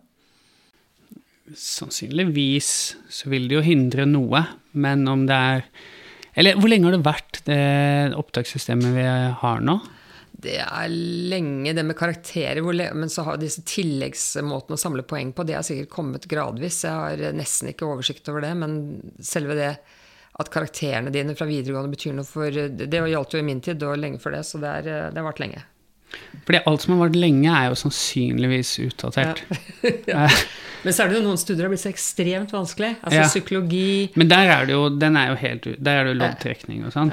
Sannsynligvis så vil det jo hindre noe, men om det er Eller hvor lenge har det vært det opptakssystemet vi har nå? Det er lenge, det med karakterer, men så har disse tilleggsmåtene å samle poeng på, det har sikkert kommet gradvis. Jeg har nesten ikke oversikt over det, men selve det at karakterene dine fra videregående betyr noe for Det gjaldt jo i min tid, og lenge før det, så det, er, det har vart lenge. Fordi alt som har vært lenge, er jo sannsynligvis utdatert. Eh, Men så er det jo noen studier har blitt så ekstremt vanskelig. Altså Ja. psykologi Men der er det jo, den er jo helt Der er det jo loddtrekning og sånn.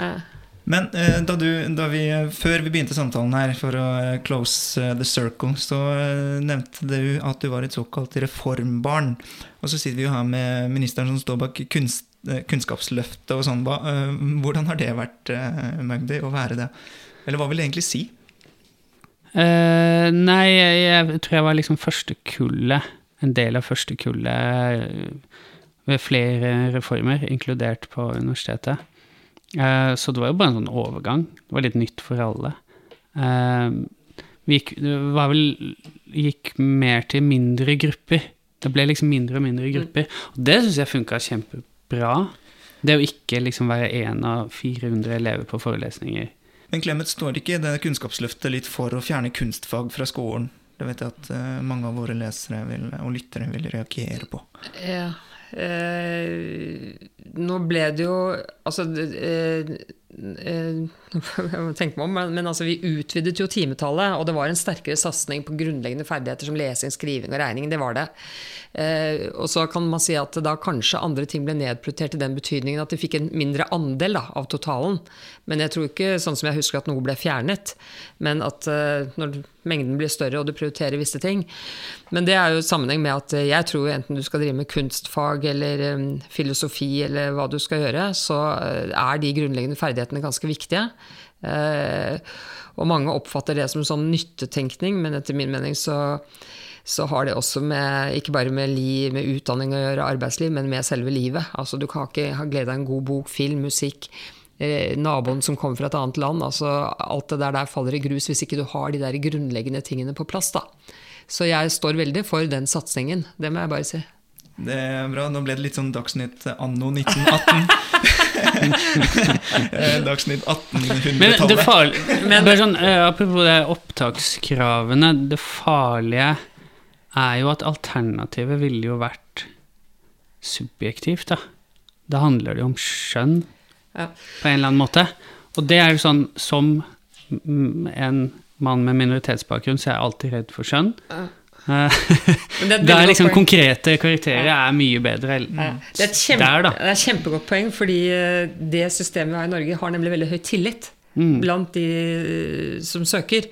Men eh, da du, da vi, før vi begynte samtalen her, for å eh, close eh, the circle, så eh, nevnte du at du var et såkalt reformbarn. Og så sitter vi jo her med ministeren som står bak kunst, eh, Kunnskapsløftet og sånn. Hva, eh, hvordan har det vært, eh, Magdi, å være det? Eller hva vil det egentlig si? Eh, nei, jeg, jeg tror jeg var liksom første kullet, en del av første kullet eh, ved flere reformer, inkludert på universitetet. Eh, så det var jo bare en sånn overgang. Det var litt nytt for alle. Eh, vi gikk, var vel gikk mer til mindre grupper. Det ble liksom mindre og mindre grupper. Og det syns jeg funka kjempebra. Det å ikke liksom være én av 400 elever på forelesninger. Men Clemet, står ikke det Kunnskapsløftet litt for å fjerne kunstfag fra skolen? Det vet jeg at eh, mange av våre lesere vil, og lyttere vil reagere på. Ja. Eh, nå ble det jo Altså eh, eh, Jeg må tenke meg om, men, men altså, vi utvidet jo timetallet, og det var en sterkere satsing på grunnleggende ferdigheter som lesing, skriving og regning. Det var det. Eh, og så kan man si at da kanskje andre ting ble nedprioritert i den betydningen at de fikk en mindre andel da, av totalen. Men jeg tror ikke, sånn som jeg husker, at noe ble fjernet. Men at eh, når mengden blir større og du prioriterer visse ting. Men det er jo i sammenheng med at jeg tror enten du skal drive med kunstfag eller um, filosofi eller hva du skal gjøre, så eh, er de grunnleggende ferdighetene ganske viktige. Eh, og mange oppfatter det som sånn nyttetenkning, men etter min mening så så har det også med, ikke bare med, li, med utdanning å gjøre, arbeidsliv, men med selve livet. Altså, du kan ikke ha glede av en god bok, film, musikk, eh, naboen som kommer fra et annet land. Altså, alt det der, der faller i grus hvis ikke du har de der grunnleggende tingene på plass. Da. Så jeg står veldig for den satsingen, det må jeg bare si. Det er bra. Nå ble det litt sånn Dagsnytt anno 1918. Eh, Dagsnytt 1800-tallet. farlige, bare sånn, eh, apropos det opptakskravene, det farlige er jo at alternativet ville jo vært subjektivt, da. Da handler det jo om skjønn, Ja. på en eller annen måte. Og det er jo sånn, som en mann med minoritetsbakgrunn, så er jeg alltid redd for skjønn. Eh, Men det er et Da veldig er liksom konkrete karakterer er mye bedre Ja. Det er kjempe, der, det er et kjempegodt poeng, fordi eh, det systemet vi har i Norge, har nemlig veldig høy tillit Mm. blant de eh, som søker.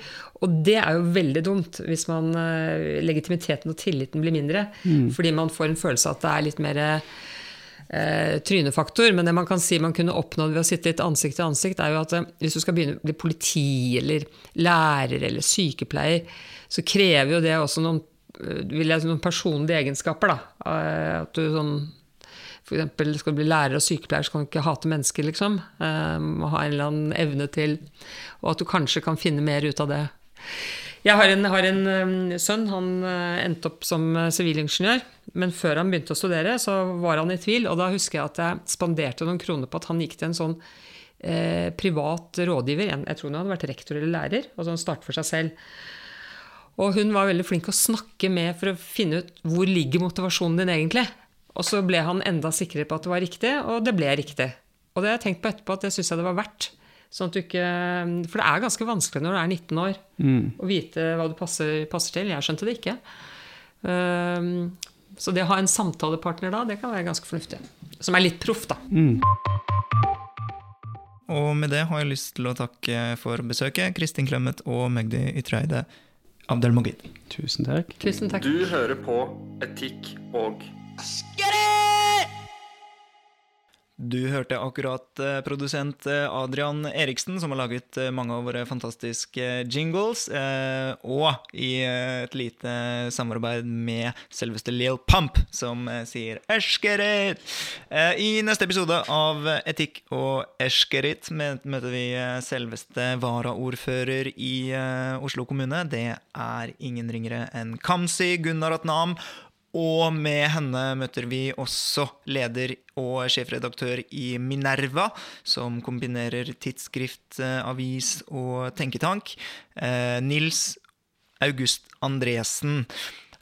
og det er jo veldig dumt hvis man eh, legitimiteten og tilliten blir mindre. Fordi man får en følelse av at det er litt mer eh, trynefaktor. Men det man kan si man kunne oppnådd ved å sitte litt ansikt til ansikt, er jo at hvis du skal begynne å bli politi eller lærer eller sykepleier, så krever jo det også noen, eh, vil jeg, noen personlige egenskaper. Da. Eh, At du sånn eksempel skal du bli lærer og sykepleier, så kan du ikke hate mennesker, liksom. Eh, må ha en eller annen evne til Og at du kanskje kan finne mer ut av det. Jeg har en, har en sønn. Han endte opp som sivilingeniør. Men før han begynte å studere, så var han i tvil. Og da husker jeg at jeg spanderte noen kroner på at han gikk til en sånn eh, privat rådgiver. Jeg tror han hadde vært rektor eller lærer. Altså han startet for seg selv. Og hun var veldig flink å snakke med for å finne ut hvor ligger motivasjonen din egentlig. Og så ble han enda sikrere på at det var riktig, og det ble riktig. Og det har jeg tenkt på etterpå at det syns jeg det var verdt. Sånn at du ikke, for det er ganske vanskelig når du er 19 år å vite hva du passer, passer til. Jeg skjønte det ikke. Um, så det å ha en samtalepartner da, det kan være ganske fornuftig. Som er litt proff, da. Og med det har jeg lyst til å takke for besøket, Kristin Clemet og Magdi Ytreide Abdelmogid. Tusen takk. Tusen takk. Du hører på Etikk og Du hørte akkurat eh, produsent eh, Adrian Eriksen, som har laget eh, mange av våre fantastiske jingles, og i et lite samarbeid med selveste Lil Pump, som sier 'Eskerit'. I neste episode av Etikk og Eskerit møter vi selveste varaordfører i Oslo kommune. Det er ingen ringere enn Kamzy Gunaratnam. Og med henne møter vi også leder og sjefredaktør i Minerva, som kombinerer tidsskrift, eh, avis og tenketank. Eh, Nils August Andresen.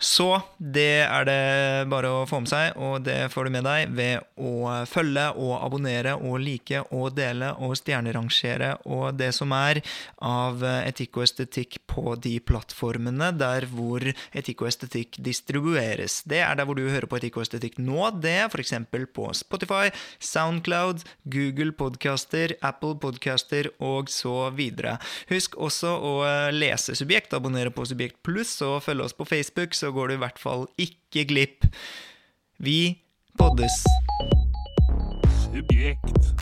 Så det er det bare å få med seg, og det får du med deg ved å følge og abonnere og like og dele og stjernerangere og det som er av etikk og estetikk på de plattformene der hvor etikk og estetikk distribueres. Det er der hvor du hører på etikk og estetikk nå. Det er f.eks. på Spotify, Soundcloud, Google Podcaster, Apple Podcaster og så videre. Husk også å lese Subjekt, abonnere på Subjekt pluss og følge oss på Facebook, så går du i hvert fall ikke glipp. Vi poddes. Subjekt.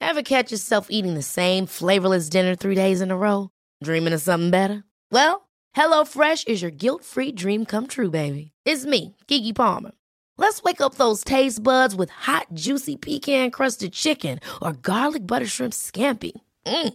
Ever catch yourself eating the same flavorless dinner three days in a row? Dreaming of something better? Well, HelloFresh is your guilt-free dream come true, baby. It's me, Kiki Palmer. Let's wake up those taste buds with hot, juicy pecan-crusted chicken or garlic butter shrimp scampi. Mm.